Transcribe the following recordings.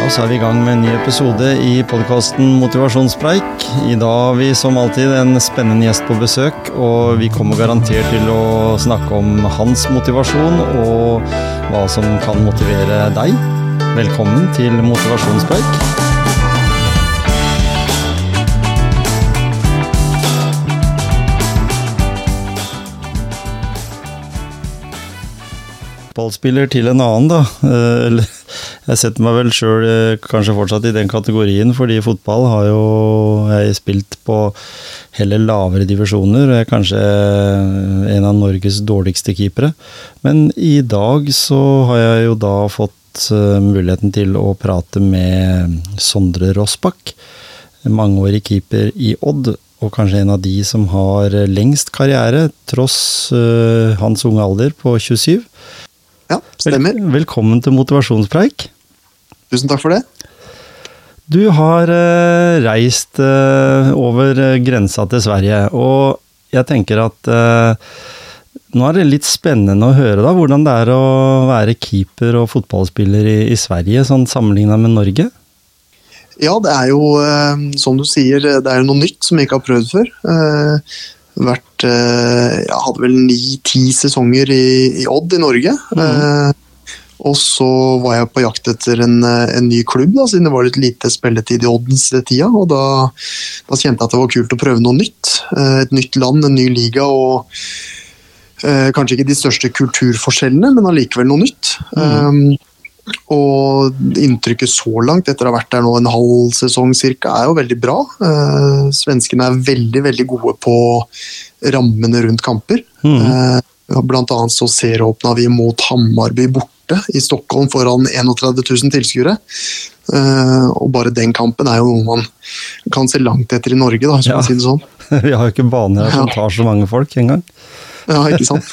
og så er vi i gang med en ny episode i podkasten Motivasjonspreik. I dag har vi som alltid en spennende gjest på besøk, og vi kommer garantert til å snakke om hans motivasjon og hva som kan motivere deg. Velkommen til Motivasjonspreik. Fotballspiller til en annen, da. Eh, Eller jeg setter meg vel sjøl kanskje fortsatt i den kategorien, fordi fotball har jo jeg spilt på heller lavere divisjoner. Jeg er kanskje en av Norges dårligste keepere. Men i dag så har jeg jo da fått eh, muligheten til å prate med Sondre Rossbakk. Mangeårig keeper i Odd, og kanskje en av de som har lengst karriere, tross eh, hans unge alder på 27. Ja, stemmer. Velkommen til motivasjonspreik. Tusen takk for det. Du har eh, reist eh, over grensa til Sverige, og jeg tenker at eh, nå er det litt spennende å høre da, hvordan det er å være keeper og fotballspiller i, i Sverige, sånn sammenligna med Norge. Ja, det er jo, som du sier, det er noe nytt som jeg ikke har prøvd før. Vært Jeg hadde vel ni-ti sesonger i, i Odd i Norge. Eh, og så var jeg på jakt etter en, eh, en ny klubb, da, siden det var litt lite spilletid i Oddens tida. Og da, da kjente jeg at det var kult å prøve noe nytt. Eh, et nytt land, en ny liga. og eh, Kanskje ikke de største kulturforskjellene, men allikevel noe nytt. Um, og inntrykket så langt, etter å ha vært der nå en halv sesong cirka, er jo veldig bra. Uh, svenskene er veldig, veldig gode på rammene rundt kamper. Eh, blant annet så seråpna vi mot Hammarby borte i Stockholm foran 31 000 tilskuere. Eh, og bare den kampen er jo noe man kan se langt etter i Norge, da, skal Ja. man si det sånn. Vi har jo ikke baner her som Ja. tar så mange folk engang. Ja, ikke sant?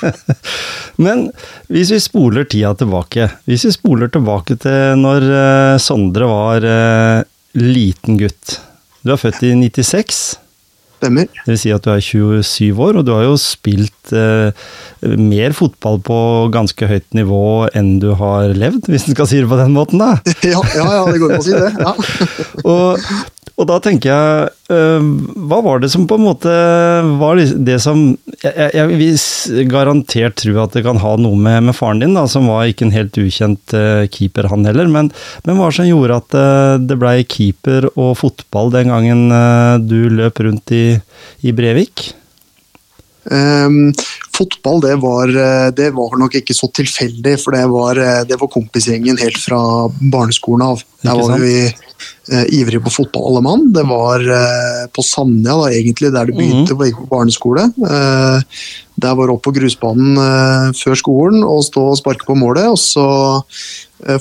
Men hvis vi spoler tida tilbake, hvis vi spoler tilbake til når eh, Sondre var eh, liten gutt. Du er født i 96. Stemmer. Det vil si at du er 27 år, og du har jo spilt eh, mer fotball på ganske høyt nivå enn du har levd, hvis en skal si det på den måten, da. Ja, ja, ja det går an å si det. Ja. Og, og da tenker jeg, eh, hva var det som på en måte var det- som Jeg, jeg, vil garantert tro at det kan ha noe med, med faren din, da, som var ikke en helt ukjent eh, keeper, han heller. Men, men hva som gjorde at eh, det blei keeper og fotball den gangen du løp rundt i, i Brevik? Ehm, fotball det var, eh, det var nok ikke så tilfeldig, for det var, eh, det var kompisgjengen helt fra barneskolen av. Der var vi eh, ivrige på fotball alle mann. Det var eh, på Sandja da, egentlig, der det begynte mm. på, på barneskole. Eh, der var opp på grusbanen eh, før skolen og stå og sparke på målet, og så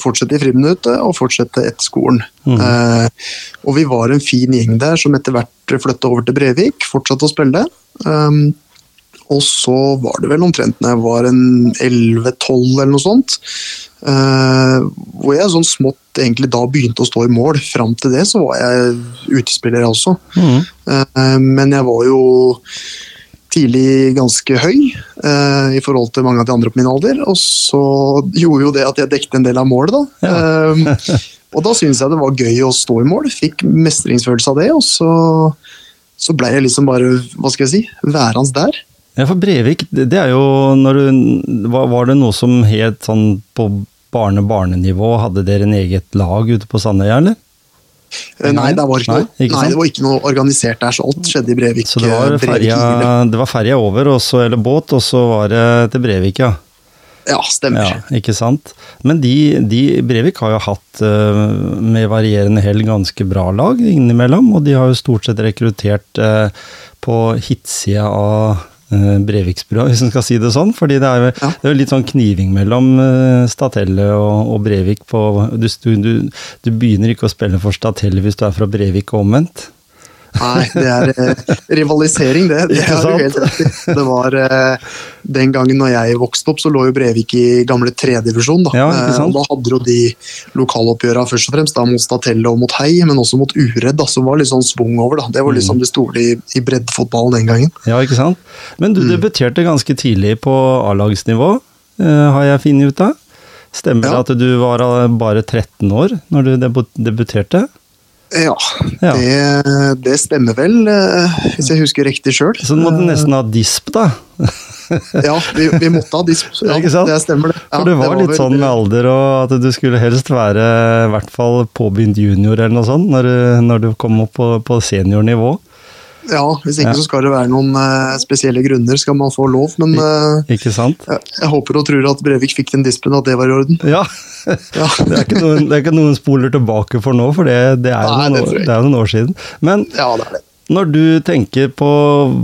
fortsette i friminuttet og fortsette etter skolen. Mm. Eh, og vi var en fin gjeng der som etter hvert flytta over til Brevik, fortsatte å spille. Um, og så var det vel omtrent når jeg var en 11-12 eller noe sånt. Uh, hvor jeg sånn smått egentlig da begynte å stå i mål. Fram til det så var jeg utespiller også. Uh, men jeg var jo tidlig ganske høy uh, i forhold til mange av de andre på min alder. Og så gjorde jo det at jeg dekte en del av målet, da. Eh, og da syntes jeg det var gøy å stå i mål. Fikk mestringsfølelse av det. Og så, så ble jeg liksom bare, hva skal jeg si, værende der. Ja, for Brevik, det er jo når du Var det noe som het sånn på barne-barnenivå? Hadde dere en eget lag ute på Sandøya, eller? Eh, Nei, det var ikke, Nei, noe, ikke nei, det var ikke noe organisert der, så alt skjedde i Brevik. Så det var eh, ferja, det var ferja over, også, eller båt, og så var det til Brevik, ja. Ja, stemmer. ja. Ikke sant? Men de, de Brevik har jo hatt eh, med varierende hell ganske bra lag innimellom, og de har jo stort sett rekruttert på hitsida av Breviksbrua, hvis en skal si det sånn. fordi det er jo Ja. det er jo litt sånn kniving mellom uh, Statelle og, og Brevik på du, du, du begynner ikke å spille for Statelle hvis du er fra Brevik og omvendt. Nei, det er eh, rivalisering, det. Det har du helt rett i. Det var eh, Den gangen når jeg vokste opp, så lå jo Brevik i gamle tredjedivisjon. Da. Ja. Eh, og da hadde jo de lokaloppgjøra først og fremst da, mot Statelle og mot Hei, men også mot Uredd, da, som var litt sånn svung over. Da. Det var Mm. liksom det store i, i breddefotballen den gangen. Ja, ikke sant? Men du debuterte ganske tidlig på A-lagsnivå, eh, har jeg funnet ut av. Stemmer det Ja. at du var eh, bare 13 år når du debu- debuterte? Ja, Ja. Det, det stemmer vel, eh, hvis jeg husker riktig sjøl. Så du måtte nesten ha disp, da. Ja, vi, vi måtte ha disp. Ja? Det stemmer, det. Ja, For det var litt vel- sånn med alder, og at du skulle helst være i hvert fall påbegynt junior eller noe sånt, når når du kom opp på, på seniornivå. Ja, hvis ikke Ja. så skal det være noen uh, spesielle grunner, skal man få lov. Men eh, Ikke sant? jeg, jeg håper og tror at Brevik fikk den dispen, at det var i orden. Ja. Ja. Det er ikke noen, det er ikke noen spoler tilbake for nå, for det, det, er, jo noen, er noen år siden. Men Ja, det er det. Når du tenker på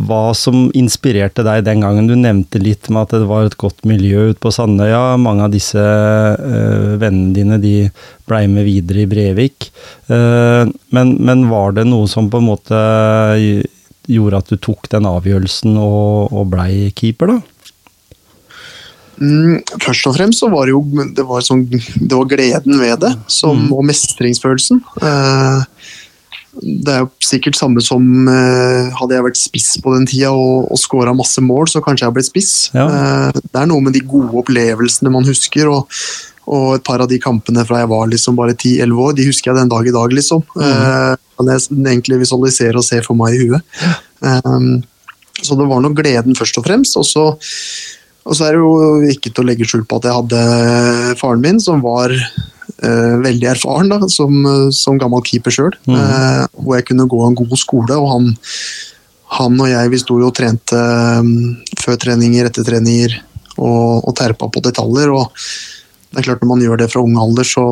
hva som inspirerte deg den gangen, du nevnte litt med at det var et godt miljø ute på Sandøya. Mange av disse øh, vennene dine de blei med videre i Brevik. Uh, men, men var det noe som på en måte gjorde at du tok den avgjørelsen og, og blei keeper, da? Mm, først og fremst så var det jo det var, sånn, det var gleden ved det, som, Mm. og mestringsfølelsen. Eh, det er jo sikkert samme som eh, hadde jeg vært spiss på den tida og, og scora masse mål, så kanskje jeg blitt spiss. Ja. Eh, det er noe med de gode opplevelsene man husker, og, og et par av de kampene fra jeg var liksom bare 10-11 år, de husker jeg den dag i dag, liksom. Eh, kan jeg egentlig visualisere og se for meg i huet. Eh, så det var nok gleden først og fremst. og så og så er det jo ikke til å legge skjul på at jeg hadde faren min, som var veldig erfaren da, som, som gammel keeper sjøl. Mm. Eh, hvor jeg kunne gå en god skole. Og han, han og jeg vi sto jo og trente før treninger, etter treninger og, og terpa på detaljer. og det er klart Når man gjør det fra ung alder, så,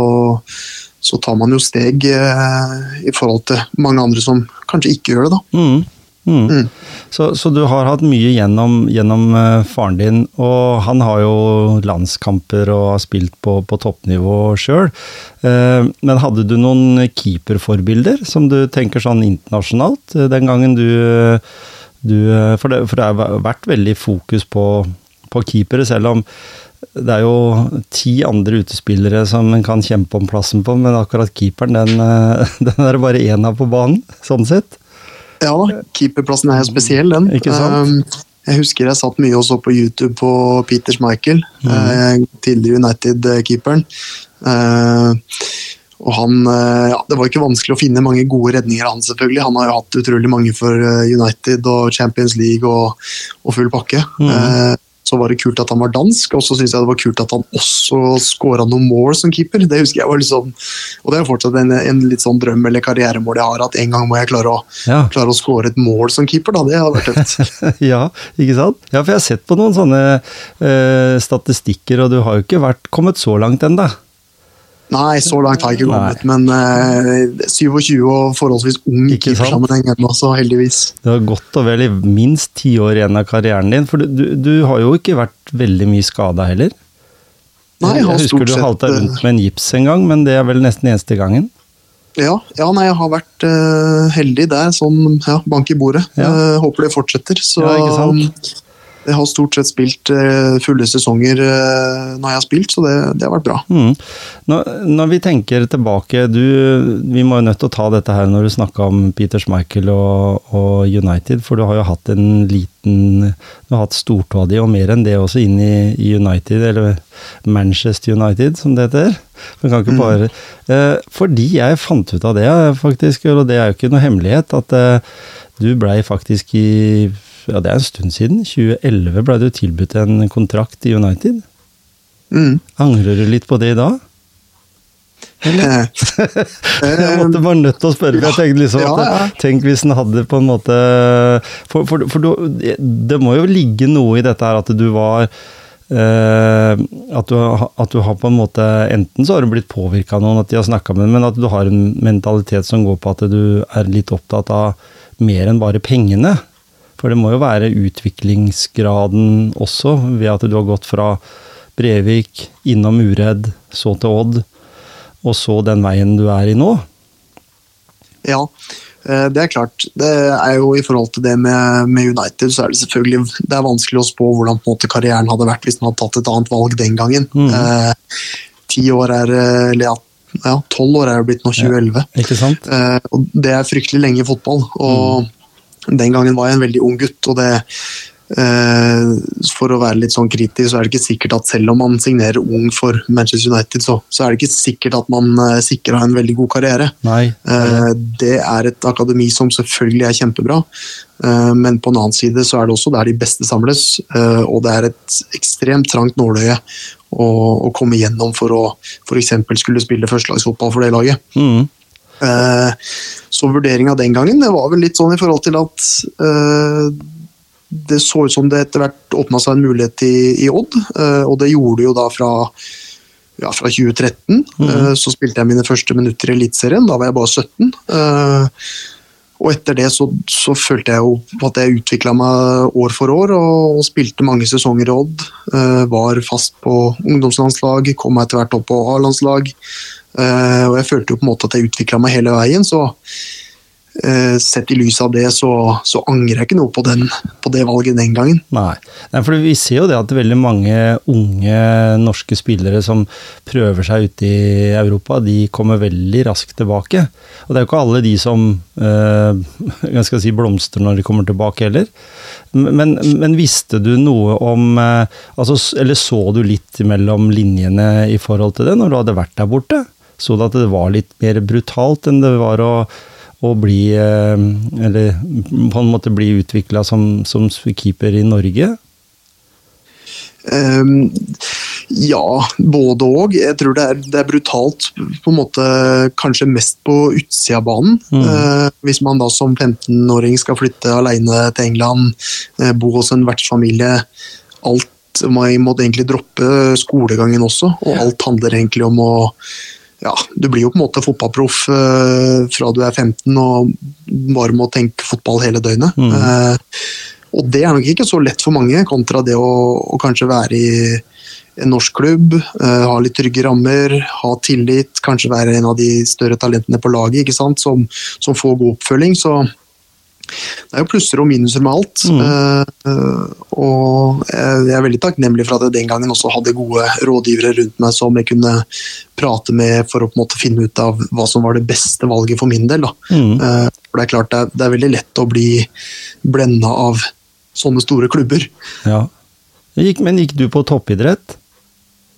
så tar man jo steg eh, i forhold til mange andre som kanskje ikke gjør det. da. Mm. Mm. Mm. Så, så du har hatt mye gjennom, gjennom eh, faren din, og han har jo landskamper og har spilt på, på toppnivå sjøl. men hadde du noen keeperforbilder som du tenker sånn internasjonalt, eh, den gangen du, du eh, for, det, for det har vært veldig fokus på, på keepere, selv om det er jo ti andre utespillere som en kan kjempe om plassen på, men akkurat keeperen, den, eh, den er det bare én av på banen, sånn sett. Ja da, keeperplassen er jo spesiell, den. Ikke sant? Um, jeg husker jeg satt mye og så på YouTube på Peter Schmeichel, mm. eh, tidligere United-keeperen. Eh, og han, eh, ja, Det var ikke vanskelig å finne mange gode redninger av han, selvfølgelig. Han har jo hatt utrolig mange for United og Champions League og, og full pakke. Mhm. Så var det kult at han var dansk, og så syns jeg det var kult at han også scora noen mål som keeper. Det husker jeg var sånn, Og det er fortsatt en, en litt sånn drøm eller karrieremål jeg har, at en gang må jeg klare å Ja. klare å et mål som keeper, da. Det har vært tøft. ja, ikke sant? Ja, for jeg har sett på noen sånne eh, statistikker, og du har jo ikke vært, kommet så langt ennå. Nei, så langt har jeg ikke kommet, men uh, 27 og forholdsvis ung keepersammenheng ennå, så heldigvis. Du har godt og vel i minst ti år igjen av karrieren din, for du, du, du har jo ikke vært veldig mye skada heller. Nei, jeg har husker stort du halta eh, rundt med en gips en gang, men det er vel nesten eneste gangen. Ja, ja nei, jeg har vært uh, heldig der, sånn ja, bank i bordet. Ja. Uh, håper det fortsetter. Så Ja, ikke sant? Jeg har stort sett spilt eh, fulle sesonger eh, når jeg har spilt, så det, det har vært bra. Mm. Når, når vi tenker tilbake, du, vi må jo nødt til å ta dette her når du snakka om Peter Schmeichel og, og United, for du har jo hatt en liten Du har hatt stortåa di og mer enn det også inn i, i United, eller Manchester United som det heter. Man kan ikke bare eh, Fordi jeg fant ut av det, faktisk, og det er jo ikke noe hemmelighet, at du blei faktisk i ja, det er en stund siden. 2011 ble du tilbudt en kontrakt i United. Mm. Angrer du litt på det i dag? Eh, Jeg måtte bare nødt til å spørre, for jeg tenkte liksom at ja. Tenk hvis den hadde på en måte For, for, for du, det må jo ligge noe i dette her at du var Uh, at, du, at du har på en måte Enten så har du blitt påvirka av noen, at de har snakka med deg, men at du har en mentalitet som går på at du er litt opptatt av mer enn bare pengene. For det må jo være utviklingsgraden også, ved at du har gått fra Brevik, innom Uredd, så til Odd, og så den veien du er i nå. Ja, eh, det er klart. Det er jo I forhold til det med, med United, så er det selvfølgelig det er vanskelig å spå hvordan måte karrieren hadde vært hvis man hadde tatt et annet valg den gangen. Mm. Eh, Ti år er eh, Eller ja, ja, tolv år er det blitt nå, 2011. Ikke sant? Eh, og det er fryktelig lenge i fotball. Og den gangen var jeg en veldig ung gutt, og det eh, For å være litt sånn kritisk, så er det ikke sikkert at selv om man signerer ung for Manchester United, så, så er det ikke sikkert at man eh, sikrer en veldig god karriere. Nei. Eh, det er et akademi som selvfølgelig er kjempebra, men på en annen side så er det også der de beste samles, og det er et ekstremt trangt nåløye å, å komme gjennom for å f.eks. skulle spille førstelagsfotball for det laget. Mm. Eh, Så vurderinga den gangen det var vel litt sånn i forhold til at eh, det så ut som det etter hvert åpna seg en mulighet i, i Odd, eh, og det gjorde det jo da fra, ja, fra 2013. Mm. Så spilte jeg mine første minutter i Eliteserien, da var jeg bare 17. Eh, Og etter det så, så følte jeg jo at jeg utvikla meg år for år og, og spilte mange sesonger i Odd. Var fast på ungdomslandslag, kom meg etter hvert opp på A-landslag. Eh, og jeg følte jo på en måte at jeg utvikla meg hele veien, så eh, sett i lys av det, så, så angrer jeg ikke noe på, den, på det valget den gangen. Nei. Nei, for vi ser jo det at veldig mange unge norske spillere som prøver seg ute i Europa, de kommer veldig raskt tilbake. Og det er jo ikke alle de som eh, jeg skal si blomstrer når de kommer tilbake heller. Men, men visste du noe om altså, Eller så du litt mellom linjene i forhold til det når du hadde vært der borte? Så du at det var litt mer brutalt enn det var å å bli eh, Eller på en måte bli utvikla som, som keeper i Norge? Um, ja, både og. Jeg tror det er, det er brutalt på en måte kanskje mest på utsida av banen. Eh, hvis man da som 15-åring skal flytte alene til England, uh, bo hos en vertsfamilie. Alt Man måtte egentlig droppe skolegangen også, og alt handler egentlig om å ja, Du blir jo på en måte fotballproff eh, fra du er 15 og bare må tenke fotball hele døgnet. Eh, og det er nok ikke så lett for mange, kontra det å, å kanskje være i en norsk klubb, eh, ha litt trygge rammer, ha tillit, kanskje være en av de større talentene på laget ikke sant? Som, som får god oppfølging. Så det er jo plusser og minuser med alt. Eh, og jeg er veldig takknemlig for at jeg den gangen også hadde gode rådgivere rundt meg som jeg kunne prate med for å på en måte finne ut av hva som var det beste valget for min del. Da. Uh, for det er klart det er, det er veldig lett å bli blenda av sånne store klubber. Ja. Men gikk du på toppidrett?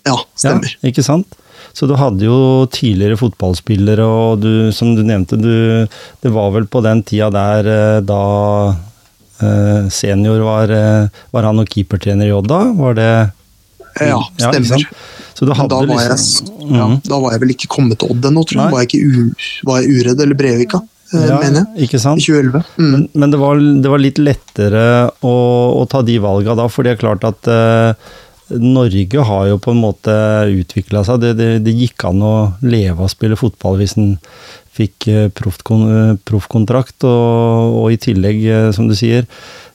Ja, stemmer. Ja, ikke sant? Så du hadde jo tidligere fotballspillere, og du, som du nevnte, du, det var vel på den tida der eh, da eh, senior var, eh, var han og keepertrener i Odda? Var det Ja, Ja, stemmer. sant? Så du hadde da, var jeg, liksom ja, Mhm. da var jeg vel ikke kommet til Odd ennå, tror jeg. Var jeg, ikke var jeg uredd eller Brevika, ja, mener jeg. Ikke sant? I 2011. Mm. Men, men det, var, det var litt lettere å, å ta de valga da, for det er klart at eh, Norge har jo på en måte utvikla seg. Det, det, det gikk an å leve av å spille fotball hvis en fikk eh, eh, proffkontrakt, og, og i tillegg, eh, som du sier,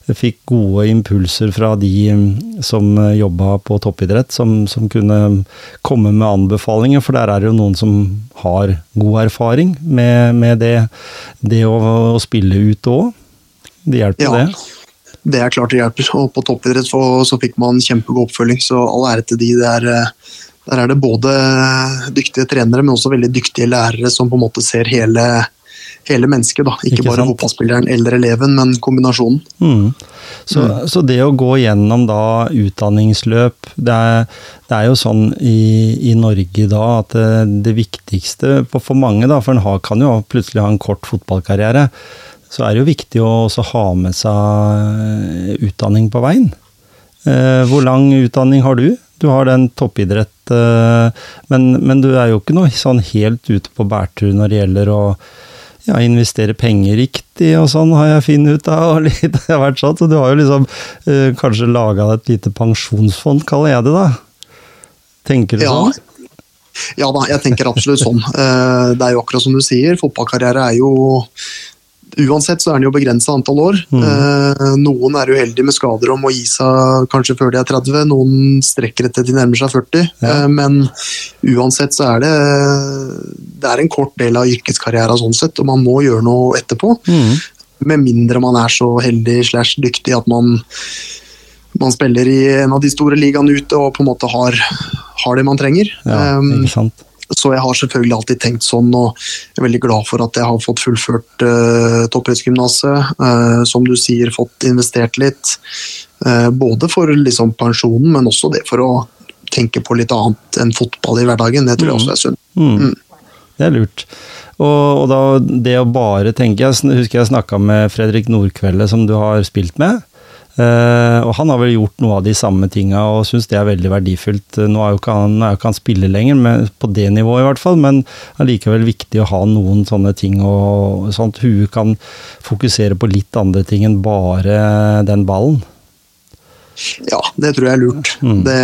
fikk gode impulser fra de mm, som jobba på toppidrett, som, som kunne komme med anbefalinger, for der er det jo noen som har god erfaring med, med det, det å, å spille ute òg. Det hjelper Ja. det. Det er klart det hjelper. Og på toppidrett så, så fikk man kjempegod oppfølging, så all ære til de. Det er, eh, der er det både dyktige trenere, men også veldig dyktige lærere som på en måte ser hele, hele mennesket. Da. Ikke, Ikke bare fotballspilleren eller eleven, men kombinasjonen. Mm. Så, så det å gå gjennom da utdanningsløp Det er, det er jo sånn i, i Norge da at det, det viktigste på, for mange, da, for en har, kan jo plutselig ha en kort fotballkarriere, så er det jo viktig å også ha med seg utdanning på veien. Eh, hvor lang utdanning har du? Du har den toppidrett, eh, men, men du er jo ikke noe sånn helt ute på bærtur når det gjelder å ja, investere penger riktig og sånn, har jeg funnet ut av. Og litt, det har vært sånn, så du har jo liksom eh, kanskje laga et lite pensjonsfond, kaller jeg det da. Tenker du Ja. sånn? Ja da, jeg tenker absolutt sånn. Eh, Det er jo akkurat som du sier, fotballkarriere er jo Uansett så er den jo begrensa antall år. Eh, Noen er uheldige med skader og må gi seg kanskje før de er 30, noen strekker det til de nærmer seg 40. Ja. Eh, Men uansett så er det Det er en kort del av yrkeskarrieren sånn sett, og man må gjøre noe etterpå. Mm. Med mindre man er så heldig slash dyktig at man, man spiller i en av de store ligaene ute og på en måte har, har det man trenger. Ja, Um, ikke sant. Så jeg har selvfølgelig alltid tenkt sånn, og jeg er veldig glad for at jeg har fått fullført uh, toppidrettsgymnaset. Uh, som du sier, fått investert litt. Uh, både for liksom, pensjonen, men også det for å tenke på litt annet enn fotball i hverdagen. Det tror jeg også er sunt. Mm. Mm. Det er lurt. Og, og, da det å bare tenke Jeg husker jeg snakka med Fredrik Nordkvelde, som du har spilt med. Uh, og han har vel gjort noe av de samme tinga og syns det er veldig verdifullt. Nå er jo ikke han, er jo ikke han spiller lenger, men, på det nivået i hvert fall, men allikevel viktig å ha noen sånne ting, og, sånn at huet kan fokusere på litt andre ting enn bare den ballen. Ja, det tror jeg er lurt. Mm. Det,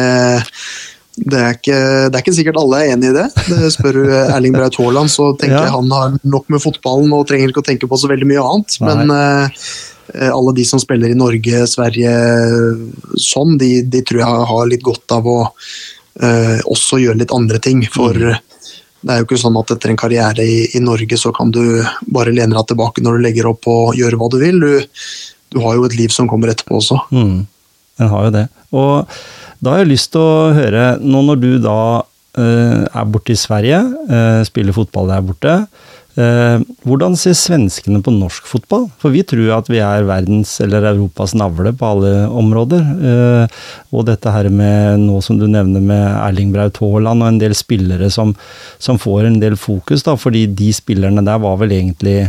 det, er ikke, det, er ikke, sikkert alle er enig i det. det spør du Erling Braut Haaland, så tenker ja. jeg han har nok med fotballen og trenger ikke å tenke på så veldig mye annet. Nei. Men uh, alle de som spiller i Norge, Sverige sånn, de, de tror jeg har litt godt av å uh, også gjøre litt andre ting. For mm. det er jo ikke sånn at etter en karriere i, i, Norge så kan du bare lene deg tilbake når du legger opp og gjøre hva du vil. Du, du har jo et liv som kommer etterpå også. Mm. Den har jo det. Og da har jeg lyst til å høre, nå når du da uh, er borte i Sverige, uh, spiller fotball der borte, hvordan ser svenskene på norsk fotball? For vi tror at vi er verdens eller Europas navle på alle områder. og dette her med nå som du nevner med Erling Braut Haaland og en del spillere som, som, får en del fokus, da, fordi de spillerne der var vel egentlig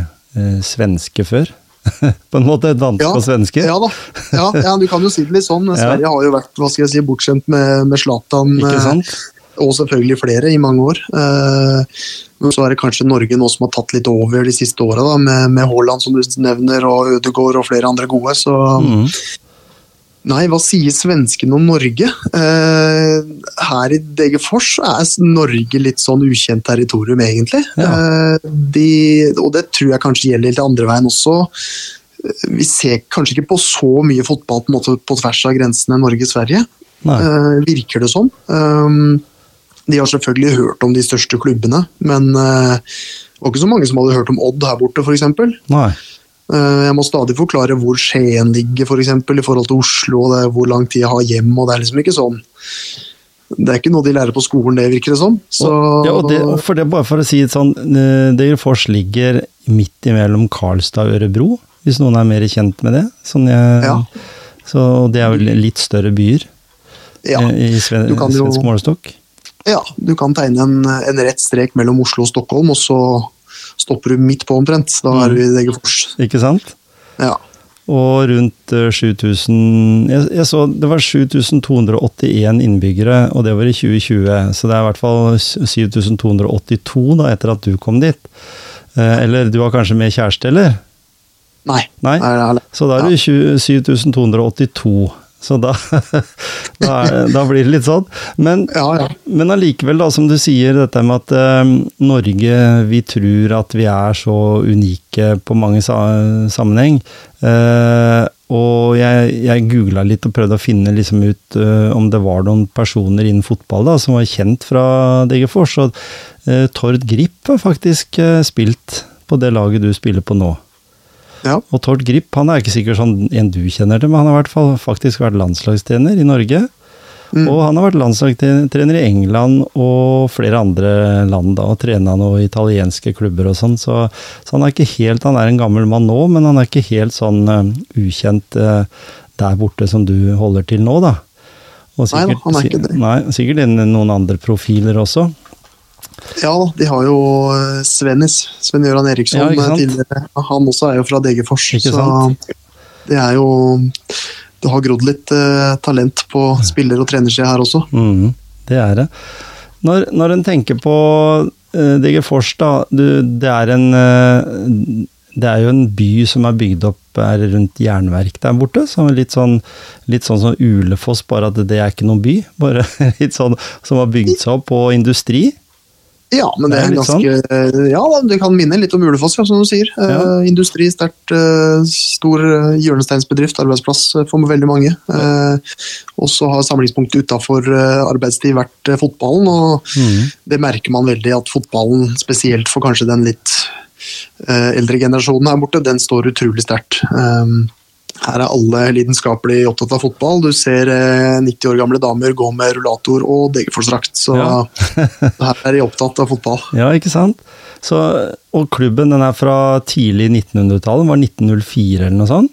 svenske før? på en måte? Danske ja, og svenske? Ja da. Ja, ja, du kan jo si det litt sånn. Sverige har jo vært hva skal jeg si, bortskjemt med, med Zlatan. Eh, og selvfølgelig flere i mange år. Eh, men så er det kanskje Norge nå som har tatt litt over de siste åra, med, med Haaland som du nevner, og Ødegaard og flere andre gode. Så mm. Nei, hva sier svenskene om Norge? Eh, her i Degerfors er Norge litt sånn ukjent territorium, egentlig. Ja. Eh, de, og det tror jeg kanskje gjelder litt andre veien også. Vi ser kanskje ikke på så mye fotball på, måte, på tvers av grensene Norge-Sverige, eh, virker det som. Um, de har selvfølgelig hørt om de største klubbene, men eh, det var ikke så mange som hadde hørt om Odd her borte, f.eks. Eh, jeg må stadig forklare hvor Skien ligger for eksempel, i forhold til Oslo, og hvor lang tid jeg har hjem. og Det er liksom ikke sånn. Det er ikke noe de lærer på skolen, det virker det som. Så, ja, og det, for det, bare for å si det sånn, eh, Degerfors ligger midt imellom Karlstad og Ørebro, hvis noen er mer kjent med det. Sånn jeg, ja. Så det er jo litt større byer ja. i, i svensk målestokk? Ja, du kan tegne en, en rett strek mellom Oslo og Stockholm, og så stopper du midt på omtrent. Da er du i. Degerfors. Ikke sant? Ja. Og rundt 7000 eh, jeg, jeg, så det var 7281 innbyggere, og det var i 2020. Så det er i hvert fall 7282 da, etter at du kom dit. Eh, eller du har kanskje med kjæreste, eller? Nei. Nei? Så da er det 7282. Så da, da, er, da, blir det litt sånn. Men, ja, ja. men allikevel, da, som du sier, dette med at eh, Norge Vi tror at vi er så unike på mange sa sammenheng. Eh, og jeg, jeg googla litt og prøvde å finne liksom ut eh, om det var noen personer innen fotball da, som var kjent fra Degerfors. Og uh, Tord Grip har faktisk uh, spilt på det laget du spiller på nå. Ja. Og Tord Grip han er ikke sikkert sånn en du kjenner til, men han har hvert fall faktisk vært landslagstrener i Norge. Mm. Og han har vært landslagstrener i England og flere andre land, da, og trena noen italienske klubber og sånn. Så, så, han er ikke helt Han er en gammel mann nå, men han er ikke helt sånn uh, ukjent uh, der borte som du holder til nå, da. Og sikkert, nei han er ikke det. Nei, sikkert noen andre profiler også. Ja da, de har jo eh, Svennis. Sven-Gøran Eriksson ja, eh, tidligere. Han også er jo fra Degerfors. Så det er jo Det har grodd litt eh, talent på spiller- og trenersida her også. Mm, det er det. Når, når en tenker på DG Degerfors, da. Du, det er en eh, det er jo en by som er bygd opp er rundt jernverk der borte. Så litt sånn, litt sånn som Ulefoss, bare at det er ikke noen by. Bare litt sånn som har bygd seg opp på industri. Ja, men det er, det er ganske sånn? Ja, det kan minne litt om Ulefoss, ja, som du sier. Ja. Uh, industri, sterkt uh, stor uh, hjørnesteinsbedrift, arbeidsplass for veldig mange. og så har samlingspunktet utafor arbeidstid vært fotballen, og mm. det merker man veldig at fotballen, spesielt for kanskje den litt eldre generasjonen her borte, den står utrolig sterkt. Um, her er alle lidenskapelig opptatt av fotball. Du ser eh, 90 år gamle damer gå med rullator og Degerforsdrakt. Så Ja. her er de opptatt av fotball. Ja, ikke sant? Så, og klubben den er fra tidlig 1900-tallet, var 1904 eller noe sånt?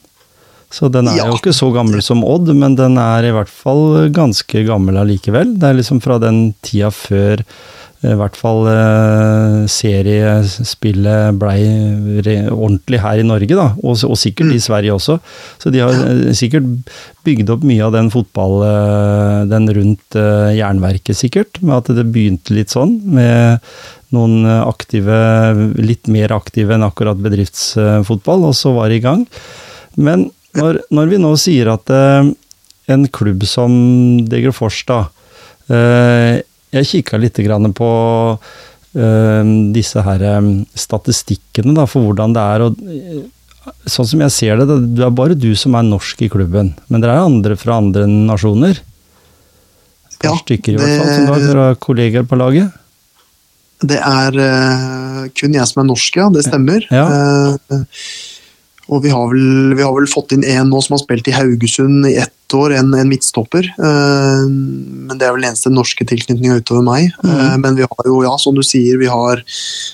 Så den er Ja. jo ikke så gammel som Odd, men den er i hvert fall ganske gammel allikevel. Det er liksom fra den tida før eh, i hvert fall eh, seriespillet blei ordentlig her i Norge, da. Og, og sikkert i Sverige også. Så de har eh, sikkert bygd opp mye av den fotball... eh, den rundt jernverket, sikkert. Med at det begynte litt sånn. Med noen aktive, litt mer aktive enn akkurat bedriftsfotball, og så var det i gang. Men når, når vi nå sier at en klubb som Degerfors, da eh, Jeg kikka litt grann på eh, disse her eh, statistikkene da, for hvordan det er. og eh, Sånn som jeg ser det, det det er bare du som er norsk i klubben. Men dere er andre fra andre nasjoner? Et par Ja, stykker i hvert fall, som du har har på laget? Det er uh, kun jeg som er norsk, ja. Det stemmer. Ja. Uh, og vi har, vel, vi har vel fått inn en nå som har spilt i Haugesund i ett år, en, en midtstopper. Uh, men det er vel den eneste norske tilknytninga utover meg. Mm. Uh, men vi har jo, ja, som du sier, vi har,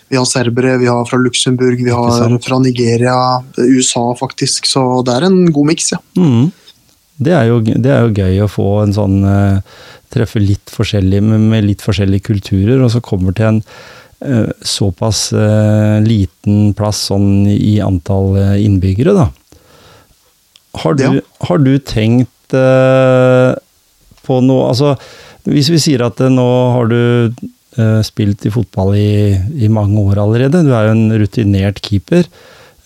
vi har serbere, vi har fra Luxembourg, vi har fra Nigeria, USA faktisk. Så det er en god miks, ja. Mm. Det, er jo, det er jo gøy å få en sånn uh, Treffe litt forskjellig med, med litt forskjellige kulturer, og så kommer til en såpass eh, liten plass sånn i antall innbyggere, da. Har du, Ja. har du tenkt eh, på noe Altså, hvis vi sier at uh, nå har du uh, spilt i fotball i, i mange år allerede, du er jo en rutinert keeper.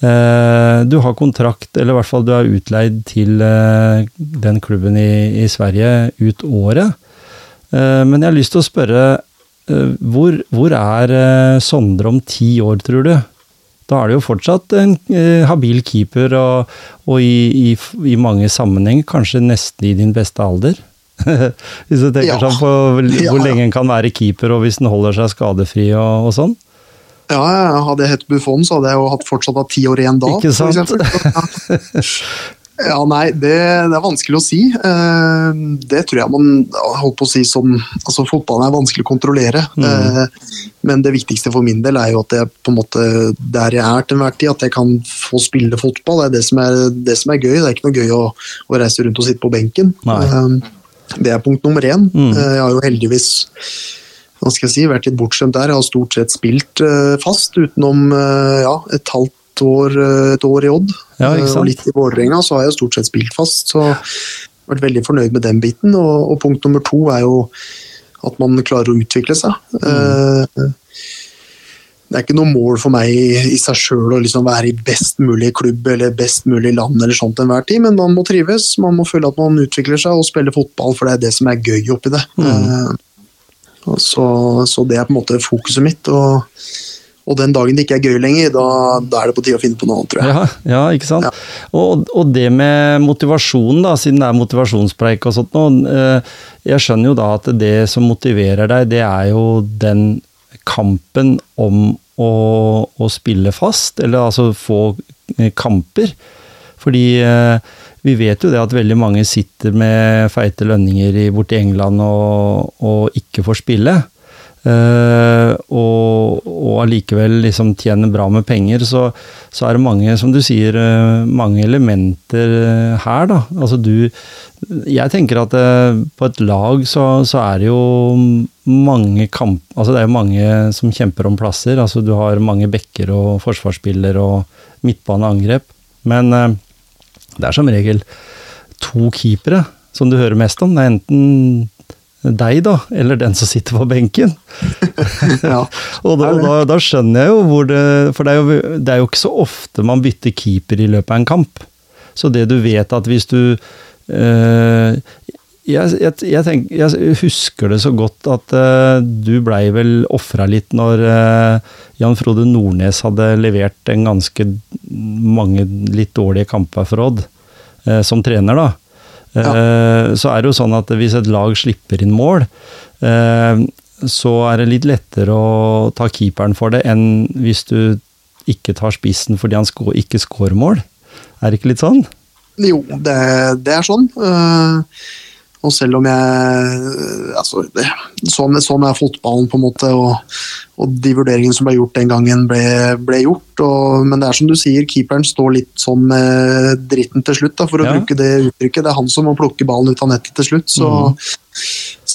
Du har kontrakt, eller i hvert fall du er utleid til den klubben i, i Sverige ut året. Men jeg har lyst til å spørre, hvor, hvor er Sondre om ti år, tror du? Da er det jo fortsatt en eh, habil keeper, og, og i, i, i mange sammenhenger kanskje nesten i din beste alder. hvis du tenker Ja. sånn på hvor Ja, lenge en kan være keeper, og hvis den holder seg skadefri og, og sånn. Ja, Hadde jeg hett Buffon, så hadde jeg jo hatt fortsatt hatt ti år igjen da. Ikke sant? Ja, nei, det, det er vanskelig å si. Eh, Det tror jeg man holdt på å si som altså Fotballen er vanskelig å kontrollere. Mm. Eh, Men det viktigste for min del er jo at jeg på en måte der jeg er til enhver tid, at jeg kan få spille fotball. Det er det som er, det som er gøy. Det er ikke noe gøy å, å reise rundt og sitte på benken. Nei. Eh, Det er punkt nummer én. Mm. Jeg har jo heldigvis hva skal jeg si, vært litt bortskjemt der. Jeg har stort sett spilt fast utenom ja, et halvt år, eh, et år i Odd. Ja, Eh, og litt i Vålerenga så har jeg stort sett spilt fast. Så jeg har vært veldig fornøyd med den biten. Og, og punkt nummer to er jo at man klarer å utvikle seg. Mm. det er ikke noe mål for meg i, i seg sjøl å liksom være i best mulig klubb eller best mulig land, eller sånt enhver tid, men man må trives. Man må føle at man utvikler seg og spiller fotball, for det er det som er gøy oppi det. Mm. så, så det er på en måte fokuset mitt. og og den dagen det ikke er gøy lenger, da, da er det på tide å finne på noe annet, tror jeg. Ja, ja ikke sant. Og, og det med motivasjonen, da, siden det er motivasjonspreik og sånt nå. eh, Jeg skjønner jo da at det som motiverer deg, det er jo den kampen om å, å spille fast, eller altså få eh, kamper. Fordi eh, vi vet jo det at veldig mange sitter med feite lønninger i, borti England og, og ikke får spille. Eh, og, og allikevel liksom tjener bra med penger, så, så er det mange, som du sier, uh, mange elementer uh, her, da. Altså du Jeg tenker at på et lag så, så er det jo mange kamp... Altså det er jo mange som kjemper om plasser. Altså du har mange bekker og forsvarsspiller og midtbaneangrep. Men det er som regel to keepere som du hører mest om. Det er enten deg, da, eller den som sitter på benken. Ja. Og da, da, da skjønner jeg jo hvor det For det er, jo, det er jo ikke så ofte man bytter keeper i løpet av en kamp. Så det du vet at hvis du eh, jeg, jeg, jeg, tenk, jeg husker det så godt at eh, du blei vel ofra litt når eh, Jan Frode Nordnes hadde levert en ganske mange litt dårlige kamper for Odd, eh, som trener, da. Eh, Så er det jo sånn at hvis et lag slipper inn mål, eh, så er det litt lettere å ta keeperen for det enn hvis du ikke tar spissen fordi han ikke scorer mål. Er det ikke litt sånn? Jo, det, det er sånn. Uh, og selv om jeg altså, det, sånn, sånn, er fotballen, på en måte. Og, og de vurderingene som ble gjort den gangen, ble, ble gjort. Og, men det er som du sier, keeperen står litt sånn med dritten til slutt, da, for å ja. bruke det uttrykket. Det er han som må plukke ballen ut av nettet til slutt. Så mm.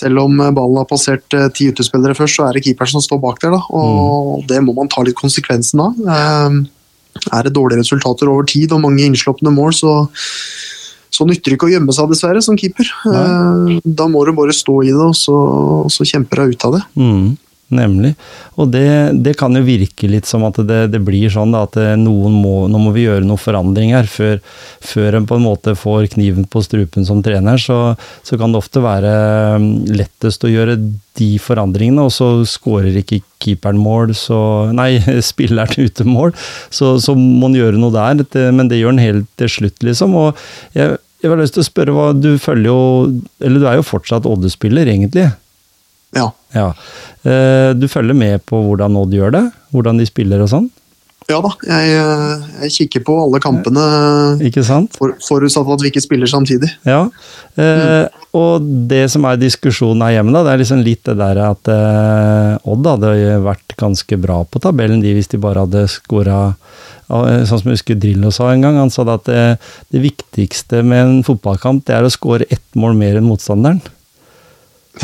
selv om ballen har passert eh, ti utespillere først, så er det keeperen som står bak der. Da, og mm. det må man ta litt konsekvensen av. Eh, er det dårlige resultater over tid og mange innslupne mål, så så nytter det ikke å gjemme seg, dessverre, som keeper. Nei. Eh, da må du bare stå i det, og så, og så kjemper deg ut av det. Mm, nemlig. Og det, det, kan jo virke litt som at det, det blir sånn da, at noen må, nå må vi gjøre noen forandringer før, før en på en måte får kniven på strupen som trener. Så, så kan det ofte være mm, lettest å gjøre de forandringene, og så skårer ikke keeperen mål, så Nei, spilleren ute mål. Så, så må han gjøre noe der, men det gjør han helt til slutt, liksom. Og jeg, jeg har lyst til å spørre hva Du følger jo Eller du er jo fortsatt Odde-spiller, egentlig? Ja. ja. Eh, du følger med på hvordan Odd gjør det? Hvordan de spiller og sånn? Ja da, jeg, eh, jeg, kikker på alle kampene. Ikke sant? For, forutsatt at vi ikke spiller samtidig. Ja, eh, mm. og det som er diskusjonen her hjemme, da, det er liksom litt det der at eh, Odd hadde vært ganske bra på tabellen de hvis de bare hadde skåra Sånn som jeg husker Drillo sa en gang. Han sa at det, det viktigste med en fotballkamp det er å skåre ett mål mer enn motstanderen.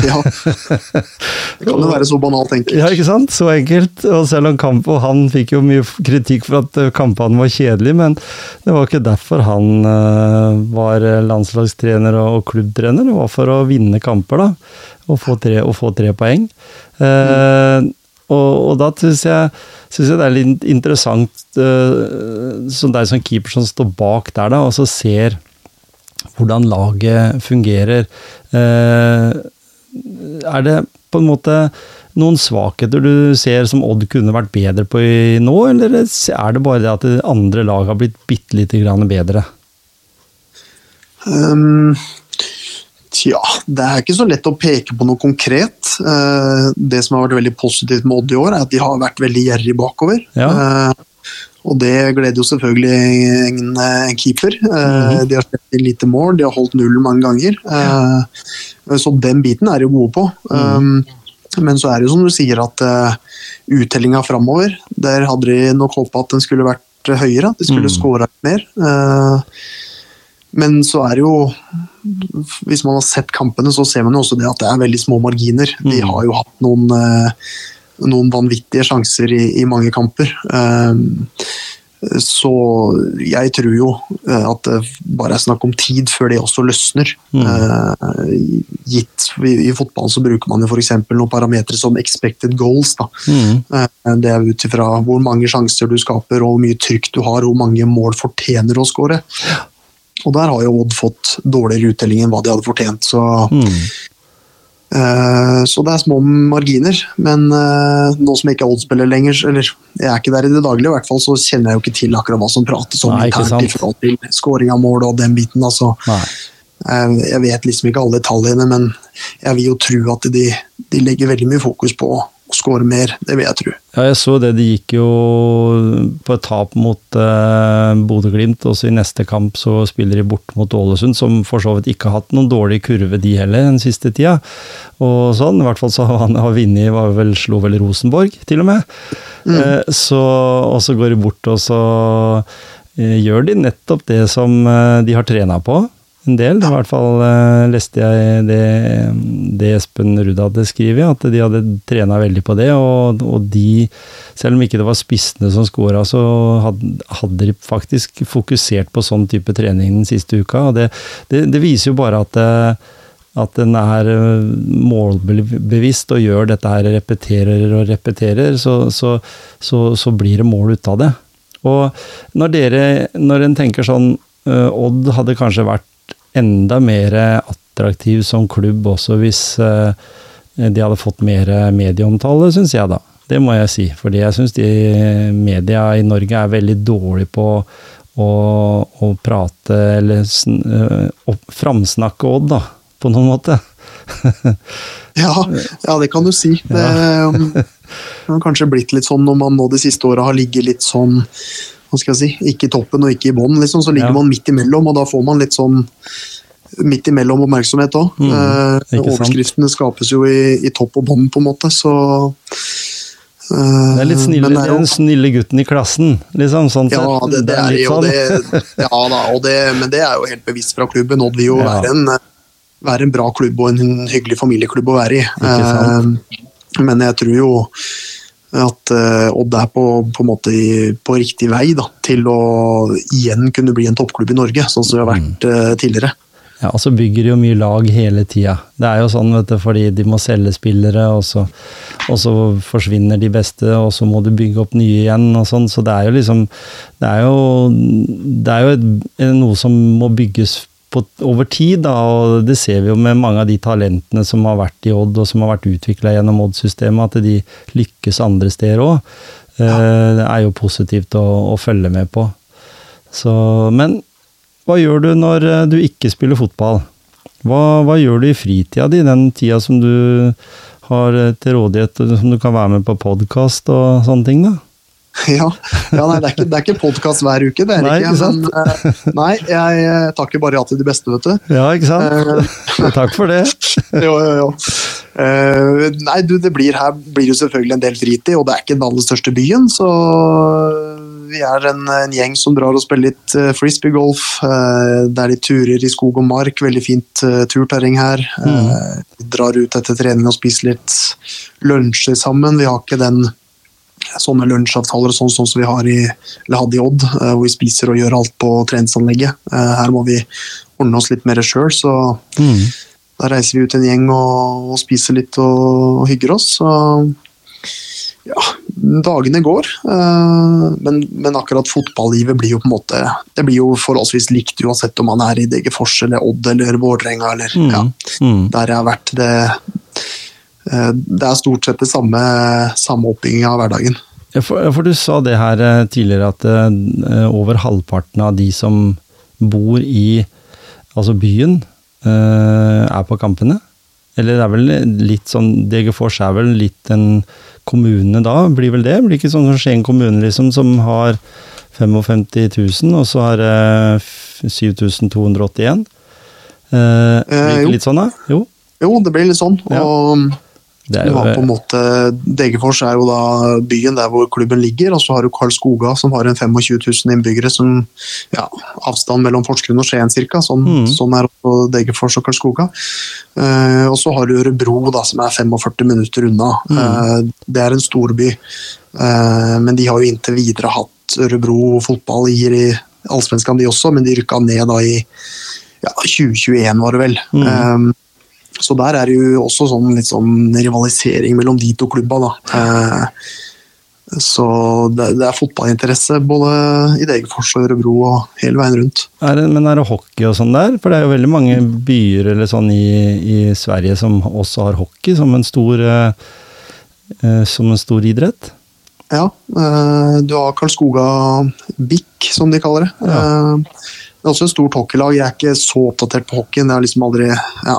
Ja. Det kan jo være så banalt enkelt. Ja, ikke sant? Så enkelt. Og selv om kamp, og han fikk jo mye kritikk for at eh, kampene var kjedelige, men det var ikke derfor han uh, var landslagstrener og, klubbtrener. Det var for å vinne kamper, da. Og få tre, og få tre poeng. Uh, mm. og, og, da syns jeg, jeg det er litt interessant, uh, som deg som keeper som står bak der, da, og så ser hvordan laget fungerer. Uh, er det på en måte noen svakheter du ser som Odd kunne vært bedre på i nå, eller er det bare det at det andre lag har blitt bitte lite grann bedre? Um, tja, det er ikke så lett å peke på noe konkret. Uh, det som har vært veldig positivt med Odd i år, er at de har vært veldig gjerrig bakover. Ja. Uh, og det gleder jo selvfølgelig en, en keeper. Mm -hmm. De har sluppet inn lite mål, de har holdt null mange ganger. Ja. Så den biten er de gode på. Mm. Men så er det jo som du sier at uh, uttellinga framover, der hadde de nok håpa at den skulle vært høyere. At de skulle mm. skåra mer. Uh, men så er det jo Hvis man har sett kampene, så ser man jo også det at det er veldig små marginer. De mm. har jo hatt noen uh, noen vanvittige sjanser i, i mange kamper. Um, så jeg tror jo eh, at det bare er snakk om tid før det også løsner. Mm. Uh, gitt i, i, fotballen så bruker man jo f.eks. noen parametere som expected goals. Mm. Uh, det er ut ifra hvor mange sjanser du skaper og hvor mye trykk du har, hvor mange mål fortjener å skåre. Og der har jo Odd fått dårligere uttelling enn hva de hadde fortjent. Så mm. Eh, så det er små marginer. Men eh, nå som jeg ikke er Odd-spiller lenger, eller jeg er ikke der i det daglige, i hvert fall, så kjenner jeg jo ikke til akkurat hva som prates om internt i forhold til scoring av mål og den biten. altså. Eh, jeg vet liksom ikke alle detaljene, men jeg vil jo tro at de, de legger veldig mye fokus på skåre mer. Det vil jeg tro. Ja, jeg så det. De gikk jo på et tap mot eh, Bodø-Glimt. Også i neste kamp så spiller de bort mot Ålesund, som for så vidt ikke har hatt noen dårlig kurve, de heller, den siste tida. Og sånn. I hvert fall så han har vunnet, var vel, slo vel Rosenborg, til og med. Mm. Eh, så, og så går de bort, og så eh, gjør de nettopp det som de har trena på en del. I hvert fall uh, leste jeg det, det Espen Rudd hadde skrevet, at de hadde trena veldig på det. Og, og, de, selv om ikke det var spissene som scora, så hadde, hadde, de faktisk fokusert på sånn type trening den siste uka. og Det, det, det viser jo bare at uh, at den er eh, målbevisst og gjør dette her, repeterer og repeterer, så, så, så, så blir det mål ut av det. Og når dere, når en tenker sånn Odd hadde kanskje vært enda mer attraktiv som klubb også hvis eh, de hadde fått mer medieomtale, syns jeg da. Det må jeg si. Fordi jeg syns de media i Norge er veldig dårlige på å, å prate eller uh, framsnakke Odd, da. På noen måte. ja, ja, det kan du si. Det, um, det har kanskje blitt litt sånn når man nå de siste åra har ligget litt sånn hva skal jeg si, ikke i toppen og ikke i bånn, liksom, så ligger Ja. man midt imellom, og da får man litt sånn midt imellom oppmerksomhet òg. Mm, sant. overskriftene skapes jo i, i topp og bånn, på en måte, så eh, Det er litt snille, det er jo- den snille gutten i klassen, liksom. Sånn ja, det, det er jo sånn. det. Ja da, og det, men det er jo helt bevisst fra klubben. Odd vil jo Ja. være, en, være en bra klubb og en hyggelig familieklubb å være i. Eh, Men jeg tror jo at eh, Odd er på, på, en måte på riktig vei da, til å igjen kunne bli en toppklubb i Norge, sånn som det har vært eh, tidligere. Ja, og så bygger de jo mye lag hele tida. Det er jo sånn, vet du, fordi de må selge spillere, og så, og så forsvinner de beste, og så må du bygge opp nye igjen, og sånn. Så det er jo liksom Det er jo, det er jo et, noe som må bygges på, over tid, da, og det ser vi jo med mange av de talentene som har vært i Odd, og som har vært utvikla gjennom Odd-systemet, at de lykkes andre steder òg. Det er jo positivt å, å følge med på. Så, men hva gjør du når eh, du ikke spiller fotball? Hva, hva gjør du i fritida di, den tida som du har eh, til rådighet, som du kan være med på podkast og sånne ting, da? Ja, ja nei, Det er ikke, det er ikke podkast hver uke, det er det Nei, ikke. Men, eh, nei, jeg takker bare ja til de beste, vet du. Ja, ikke sant? Takk for det. jo, jo, jo. Uh, nei, du, det blir her blir jo selvfølgelig en del fritid, og det er ikke den aller største byen, så vi er en, en gjeng som drar og spiller litt uh, frisbeegolf. Uh, det er litt turer i skog og mark, veldig fint uh, turterreng her. Uh, vi drar ut etter trening og spiser litt lunsjer sammen. Vi har ikke den sånne lunsjavtaler og sånn, sånn som vi har i, hadde i Odd, uh, hvor vi spiser og gjør alt på treningsanlegget. Uh, her må vi ordne oss litt mer sjøl, så Mm. da reiser vi ut en gjeng og, og spiser litt og, og hygger oss. Så ja, dagene går. eh, men, men akkurat fotballivet blir jo på en måte Det blir jo forholdsvis likt uansett om man er i Degerfors eller Odd eller Vålerenga eller Mm. ja, Mm. der jeg har vært. Det, eh, det er stort sett det samme, samme oppbygginga av hverdagen. Ja, for, for du sa det her eh, tidligere, at eh, over halvparten av de som bor i altså byen, eh, er på kampene. Eller det er vel litt sånn Degerfors er vel litt en kommune da, blir vel det? Blir ikke sånn som Skien kommune, liksom, som har 55 000, og så har det 7281? Eh, blir det litt sånn, da? Jo. Jo, det blir litt sånn. Ja. og Det jo har på en måte, Degerfors er jo da byen der hvor klubben ligger, og så har du Karlskoga som har en 25 000 innbyggere. som ja, Avstand mellom Porsgrunn og Skien ca. Sånn, Mm. sånn er også Degerfors og Karlskoga. Uh, og så har du Ørebro da, som er 45 minutter unna. Eh, det er en storby, uh, men de har jo inntil videre hatt Ørebro fotball i, i Allsvenskan de også, men de rykka ned da i ja, 2021 var det vel. Mm. Eh, så der er det jo også sånn litt sånn rivalisering mellom de to klubba, da. Eh, så det, det er fotballinteresse både i Degerfors og Ørebro og hele veien rundt. Er det, men er det hockey og sånn der? For det er jo veldig mange byer eller sånn i, i Sverige som også har hockey som en stor, eh, eh, som en stor idrett. Ja, eh, du har Karlskoga BIK, som de kaller det. Ja. Eh, det er også et stort hockeylag. Jeg er ikke så oppdatert på hockeyen. Jeg har liksom aldri ja,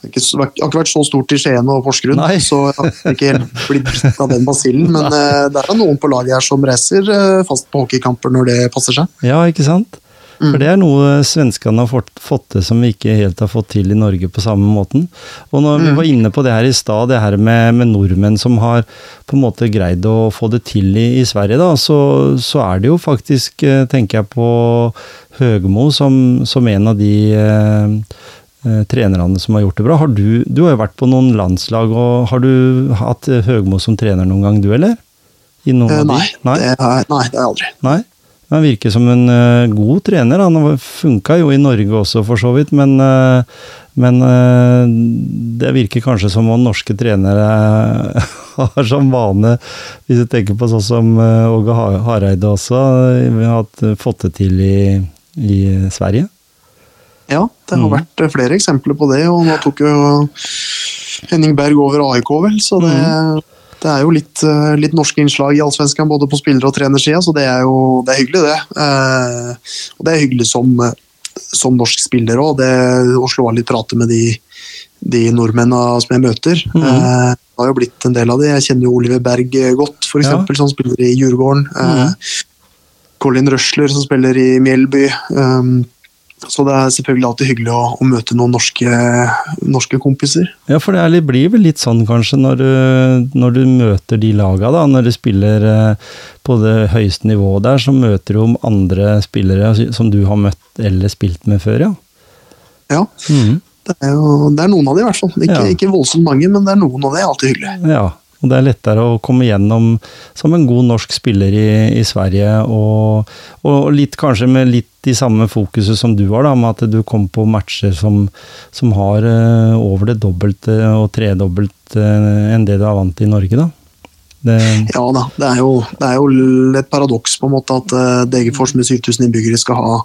det har ikke, vært så stort i Skien og Porsgrunn, så jeg har ikke helt blitt bitt av den basillen. Men eh, det er noen på laget her som reiser eh, fast på hockeykamper når det passer seg. Ja, ikke sant? For det er noe svenskene har fått, fått til som vi ikke helt har fått til i Norge på samme måten. Og når vi var inne på det her i stad, det her med, med nordmenn som har på en måte greid å få det til i, i Sverige, da, så, så er det jo faktisk, eh, tenker jeg på Høgmo som, som en av de eh, trenerne som har gjort det bra. Har du, du har jo vært på noen landslag, og har du hatt eh, Høgmo som trener noen gang, du, eller? I noen Eh, av de? nei, Det er, nei, det har jeg aldri. Nei. Han virker som en uh, god trener. Han funka jo i Norge også, for så vidt, men, uh, men eh, det virker kanskje som om norske trenere har som vane, hvis du tenker på sånn som eh, Åge Hareide også, eh, har fått det til i, i Sverige. Ja, det har Mm. vært eh, flere eksempler på det, og nå tok jo Henning Berg over AIK, vel, så det, Mm. det er jo litt, eh, litt norske innslag i Allsvenskan både på spiller- og trenersida, så det er jo det er hyggelig, det. Eh, og det er hyggelig som, eh, som norsk spiller òg, å slå av litt prate med de, de nordmennene som jeg møter. Mm. Eh, det har jo blitt en del av det. Jeg kjenner jo Oliver Berg eh, godt, f.eks., Ja. som spiller i Djurgården. Eh, Mhm. Colin Røsler som spiller i Mjelby. Um, så det er selvfølgelig alltid hyggelig å, å møte noen norske, norske, kompiser. Ja, for det litt, blir vel litt sånn kanskje når du, når du møter de laga, da. Når du spiller eh, på det høyeste nivået der, så møter du om andre spillere som du har møtt eller spilt med før, ja. Ja. Mm. Det, er jo, det er noen av de i hvert fall. Ikke, ja. ikke voldsomt mange, men det er noen av de. Alltid hyggelig. Ja, og det er lettere å komme gjennom som en god norsk spiller i, i Sverige, og, og, litt kanskje med litt de samme fokuset som du har, da, med at du kom på matcher som, som har uh, over det dobbelte og tredobbelt uh, enn det du er vant til i Norge, da. Det... Ja da, det er, jo, det er, jo, et paradoks på en måte at uh, Degerfors med 7000 innbyggere skal ha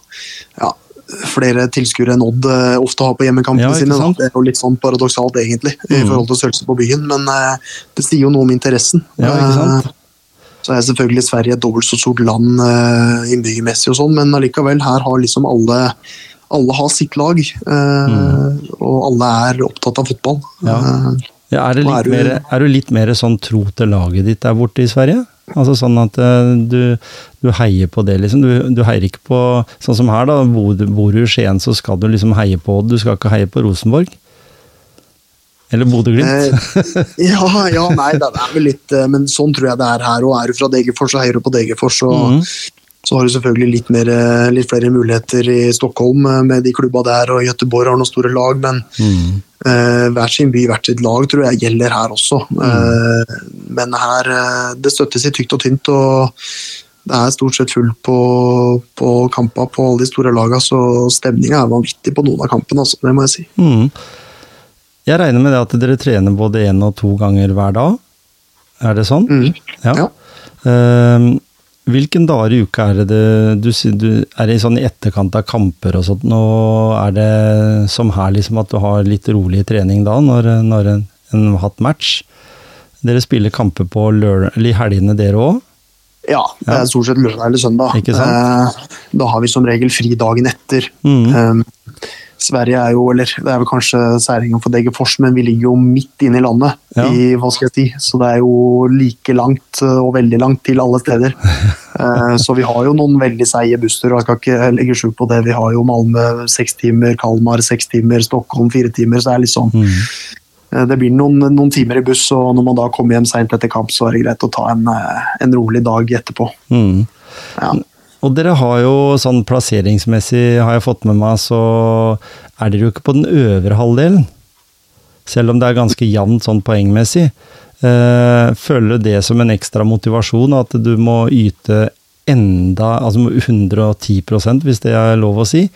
ja, flere tilskuere enn Odd uh, ofte har på hjemmekampene ja, sine. Da. Det er jo litt sånn paradoksalt, egentlig, mm. i forhold til størrelsen på byen, men uh, det sier jo noe om interessen. Ja, ikke sant? Uh, så er selvfølgelig Sverige et dobbelt så stort land innbyggermessig, og sånn, men allikevel, her har liksom alle alle har sitt lag, mm. og alle er opptatt av fotball. Ja. Ja, er, er, du, mer, er, du, litt mer sånn tro til laget ditt der borte i Sverige? Altså sånn at eh, du, du heier på det, liksom. Du, du, heier ikke på Sånn som her, da. Bor, bor du i Skien, så skal du liksom heie på Du skal ikke heie på Rosenborg. Eller Bodø-Glimt? Eh, ja, ja, nei, det er vel litt eh, Men sånn tror jeg det er her òg. Er du fra Degerfors, så heier du på Degerfors. og mm så har du selvfølgelig litt, mer, eh, litt, flere muligheter i Stockholm med de klubba der, og Gøteborg har noen store lag, men mm. Uh, hver sin by, hvert sitt lag tror jeg gjelder her også. Mm. Uh, men her uh, det støttes i tykt og tynt, og det er stort sett fullt på, på kamper på alle de store lagene, så stemninga er vanvittig på noen av kampene, altså, det må jeg si. Mm. Jeg regner med det at dere trener både én og to ganger hver dag? Er det sånn? Mm. Ja. ja. Uh, Hvilken dager i uka er det du, du er det sånn i etterkant av kamper og sånt, og er det som her liksom at du har litt rolig trening da, når, når en, en har hatt match? Dere spiller kamper på i helgene dere òg? Ja, det er stort sett lørdag eller søndag. Eh, da har vi som regel fri dagen etter. Mm. Um, Sverige er jo, eller det er vel kanskje særingen for Degerfors, men vi ligger jo midt inne i landet. Ja. i hva skal jeg si, Så det er jo like langt eh, og veldig langt til alle steder. Eh, så vi har jo noen veldig seige busser, og jeg skal ikke legge skjul på det. Vi har jo Malmö seks timer, Kalmar seks timer, Stockholm fire timer. Så det er liksom mm. Det blir noen, noen, timer i buss, og når man da kommer hjem seint etter kamp, så er det greit å ta en, en rolig dag etterpå. Mm. Ja. Og dere har jo sånn plasseringsmessig, har jeg fått med meg, så er dere jo ikke på den øvre halvdelen. Selv om det er ganske jevnt sånn poengmessig. Eh, føler du det som en ekstra motivasjon, at du må yte enda Altså 110% hvis det er lov å si.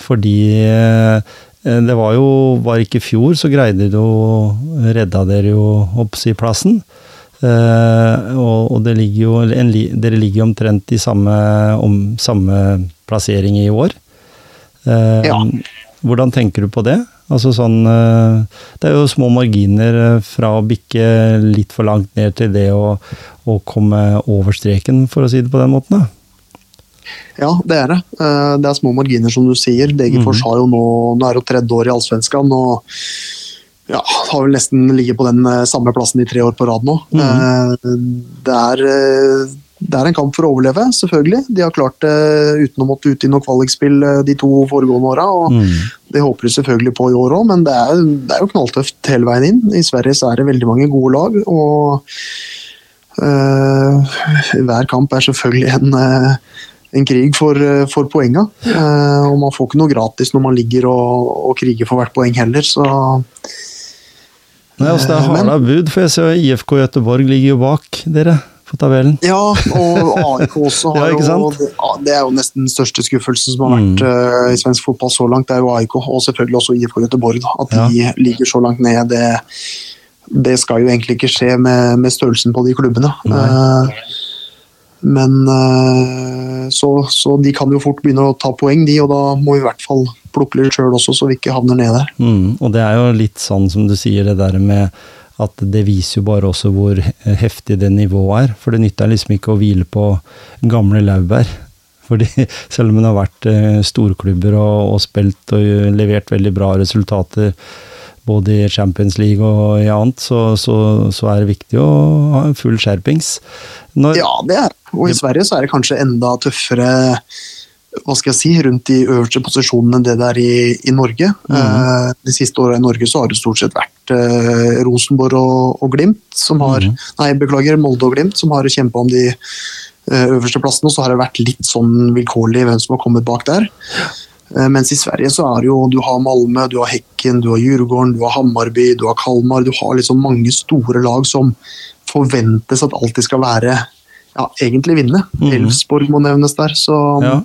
Fordi eh, det var jo Var ikke i fjor, så greide du å Redda dere jo opp si plassen. Uh, og, og ligger jo, en, dere ligger omtrent i samme, om, samme plassering i år. Uh, ja. Hvordan tenker du på det? Altså sånn, uh, det er jo små marginer fra å bikke litt for langt ned til det å, å komme over streken, for å si det på den måten. da. Ja, det er det. Det er små marginer, som du sier. Degerfors mm. har jo nå, nå er jo tredje år i Allsvenskan. og ja, har vel nesten ligget på den eh, samme plassen i tre år på rad nå. Mm. Det, er, eh, det, er, en kamp for å overleve, selvfølgelig. De har klart det uten å måtte ut i noe kvalikspill de to foregående åra. Mm. Det håper de selvfølgelig på i år òg, men det er, det er, jo knalltøft hele veien inn. I Sverige så er det veldig mange gode lag. og uh, Hver kamp er selvfølgelig en uh, en krig for, for poenga. Uh, og man får ikke noe gratis når man ligger og, og kriger for hvert poeng heller, så Nei, altså Det er harde bud, for jeg ser IFK Gøteborg ligger jo bak dere på tabellen. Ja, og AIK også har ja, jo Det er jo nesten den største skuffelsen som har vært mm. uh, i svensk fotball så langt. Det er jo AIK, og selvfølgelig også IFK Gøteborg. Da. At de ligger så langt ned, det, det, skal jo egentlig ikke skje med, med størrelsen på de klubbene. Uh, men uh, så, så, de kan jo fort begynne å ta poeng, de, og da må vi i hvert fall plukke litt sjøl også, så vi ikke havner nede. Mm, og det er jo litt sånn som du sier, det der med at det viser jo bare også hvor heftig det nivået er. For det nytter liksom ikke å hvile på gamle laurbær. Fordi selv om det har vært eh, storklubber og, og spilt og levert veldig bra resultater både i Champions League og i annet, så, så, så er det viktig å ha full skjerpings. Når, ja, det er Og i Sverige så er det kanskje enda tøffere hva skal jeg si, rundt de øverste posisjonene enn det det er i, i Norge. Mm. Uh, de siste åra i Norge så har det stort sett vært uh, Rosenborg og, og, Glimt som har mm. Nei, beklager, Molde og Glimt som har kjempa om de uh, øverste plassene. Og så har det vært litt sånn vilkårlig hvem som har kommet bak der. Mens i Sverige så er det jo du har Malmö, du har Hekken, du har Djurgården, du har Hammarby, du har Kalmar. Du har liksom mange store lag som forventes at alltid skal være ja, egentlig vinne. Mm. Elfsborg må nevnes der. så... Ja.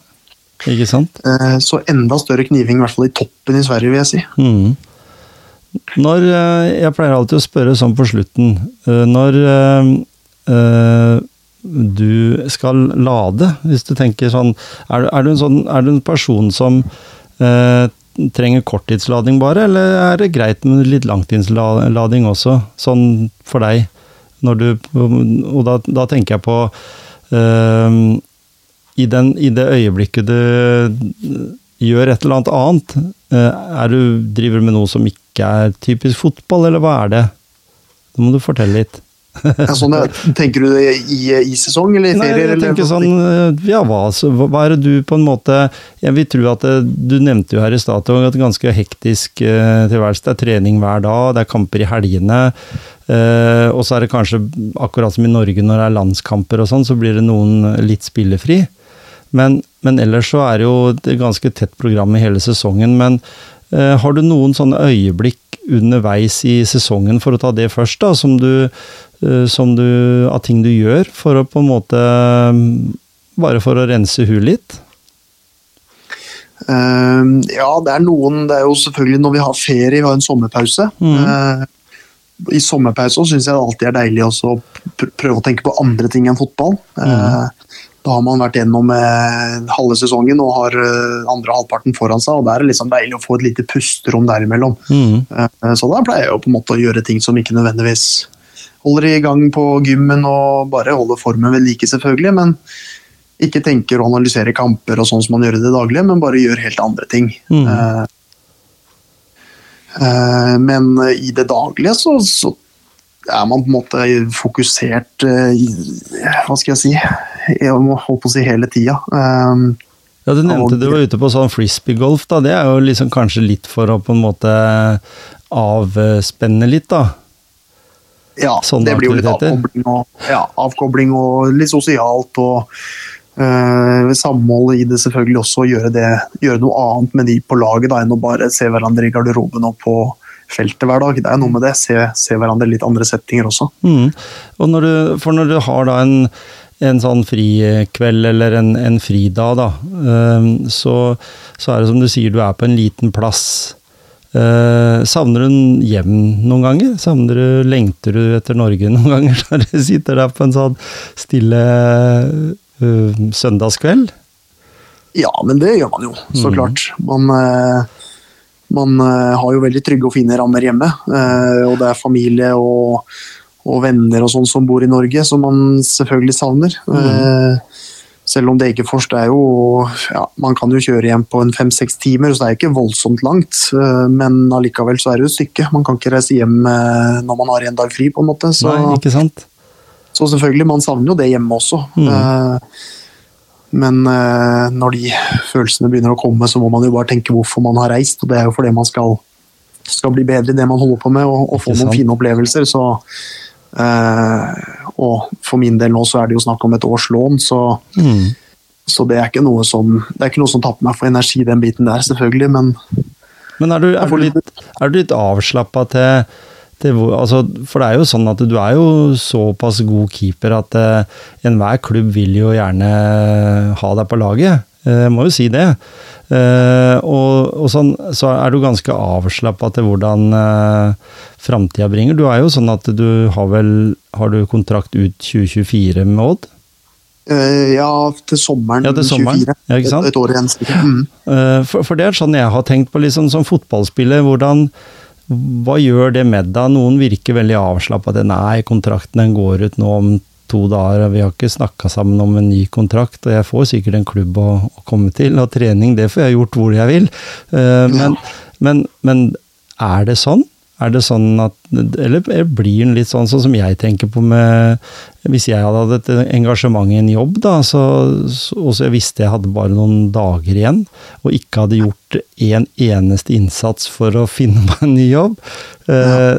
Ikke sant? Eh, så enda større kniving, i hvert fall i toppen i Sverige, vil jeg si. Mm. Når, eh, jeg pleier alltid å spørre sånn på slutten. Når når du skal lade, hvis du tenker sånn Er, er, du, en sånn, er du en person som øh, trenger korttidslading bare, eller er det greit med litt langtidslading også, sånn for deg? Du, og da, da tenker jeg på eh, i, den, i det øyeblikket du gjør et eller annet annet, eh, er du, driver med noe som ikke er typisk fotball, eller hva er det? Da må du fortelle litt. sånn, tenker du det i, i sesong eller i ferier? Nei, jeg tenker sånn, eh, ja hva, hva, er det du på en måte Jeg vil tro at det, Du nevnte jo her i stad er ganske hektisk uh, tilværelse. Det er trening hver dag, det er kamper i helgene. Uh, og så er det kanskje, akkurat som i Norge når det er landskamper og sånn, så blir det noen litt spillefri. Men, men, ellers så er det jo et ganske tett program i hele sesongen. Men eh, har du noen sånne øyeblikk underveis i sesongen, for å ta det først, da, som du, eh, som du Av ting du gjør for å på en måte Bare for å rense huet litt? Uh, ja, det er noen Det er jo selvfølgelig når vi har ferie, vi har en sommerpause. Mm. Uh, I sommerpause syns jeg det alltid er deilig å prøve å tenke på andre ting enn fotball. Mm. Uh, da har man vært gjennom eh, halve sesongen og har eh, andre halvparten foran seg. og Da er det liksom deilig å få et lite pusterom derimellom. Mm. Eh, så da pleier jeg jo på en måte å gjøre ting som ikke nødvendigvis holder i gang på gymmen og bare holder formen ved like, selvfølgelig. Men ikke tenker å analysere kamper og sånn som man gjør i det daglige, men bare gjør helt andre ting. Mm. Men i det daglige så, så er man på en måte fokusert Hva skal jeg si holde på å si hele tida. Um, ja, Du nevnte du var ute på sånn frisbeegolf. da, Det er jo liksom kanskje litt for å på en måte avspenne litt, da? Ja, Sånne det blir jo litt avkobling og, ja, avkobling og litt sosialt. og uh, samhold i det selvfølgelig også, gjøre, det, gjøre noe annet med de på laget da, enn å bare se hverandre i garderoben og på feltet hver dag. Det er noe med det. Se, se hverandre i litt andre settinger også. Mm. Og når du, for når du har da en en sånn frikveld eller en, en fridag, da, ehm, så, så, er det som du sier, du er på en liten plass. Eh, savner du hjem noen ganger? Savner du, Lengter du etter Norge noen ganger når du sitter der på en sånn stille uh, søndagskveld? Ja, men det gjør man jo, så mm. klart. Man, uh, man har jo veldig trygge og fine rammer hjemme. og det er familie og og venner og sånn som bor i Norge, som man selvfølgelig savner. Mm. Eh, selv om det ikke først er jo ja, Man kan jo kjøre hjem på en fem-seks timer, så det er ikke voldsomt langt. Eh, men allikevel så er det jo et stykke. Man kan ikke reise hjem eh, når man har en dag fri, på en måte. Så, Nei, ikke sant? så selvfølgelig, man savner jo det hjemme også. Mm. Men når de følelsene begynner å komme, så må man jo bare tenke hvorfor man har reist. Og det er jo fordi man skal, skal bli bedre i det man holder på med, og, og få noen fine opplevelser. Så og for min del nå så er det jo snakk om et års lån, så, mm. så det, er ikke noe som, det er ikke noe som tapper meg for energi, den biten der, selvfølgelig, men Men er du, er du litt, er du litt avslappa til, til altså, For det er jo sånn at du er jo såpass god keeper at uh, enhver klubb vil jo gjerne ha deg på laget. Jeg må jo si det. Uh, og, og sånn, så er du ganske avslappa til hvordan uh, framtida bringer. Du er jo sånn at du har vel Har du kontrakt ut 2024 med Odd? Ja, til sommeren, ja, til sommeren 24. Ja, ikke sant? Et, et år igjen. Mm. For, for, det er sånn jeg har tenkt på liksom, som fotballspiller. hvordan hva gjør det med deg? Noen virker veldig avslappa. Nei, kontrakten den går ut nå om to dager, og vi har ikke snakka sammen om en ny kontrakt, og jeg får sikkert en klubb å, å komme til, og trening det får jeg gjort hvor jeg vil. Uh, men, men, men, er det sånn? Er det sånn at Eller blir den litt sånn, sånn som jeg tenker på med Hvis jeg hadde hatt et engasjement i en jobb, da, så, og så jeg visste jeg hadde bare noen dager igjen, og ikke hadde gjort en eneste innsats for å finne meg en ny jobb ja.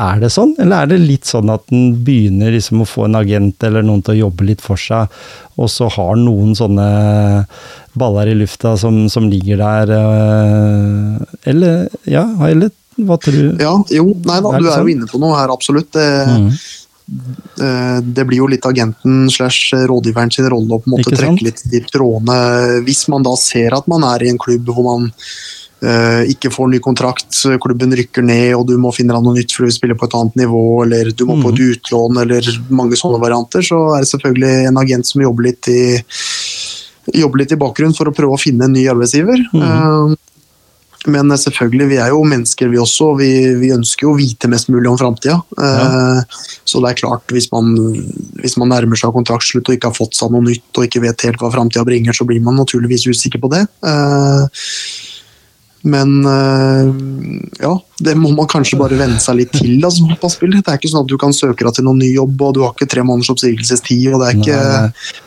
Eh, er det sånn, eller er det litt sånn at en begynner liksom å få en agent eller noen til å jobbe litt for seg, og så har noen sånne baller i lufta som, som ligger der, eh, eller ja, eller hva tror du? Ja, jo, nei da, er du er jo inne på noe her, absolutt. Det, mm. det blir jo litt agenten slash rådgiveren sin rolle å på en måte trekke litt de trådene, hvis man da ser at man er i en klubb hvor man ikke får ny kontrakt, klubben rykker ned og du må finne deg noe nytt for du spiller på et annet nivå, eller du må på et mm. utlån, eller mange sånne varianter, så er det selvfølgelig en agent som jobber litt i, jobber litt i bakgrunnen for å prøve å finne en ny arbeidsgiver. Mm. Men selvfølgelig, vi er jo mennesker vi også, vi, vi ønsker jo å vite mest mulig om framtida. Ja. Uh, så det er klart, hvis man, hvis man nærmer seg kontraktslutt og ikke har fått seg noe nytt og ikke vet helt hva framtida bringer, så blir man naturligvis usikker på det. Men eh, ja, det må man kanskje bare venne seg litt til Altså. Det er ikke sånn at du kan søke deg til noen ny jobb, og du har ikke tre måneders oppsigelsestid. og Det er ikke,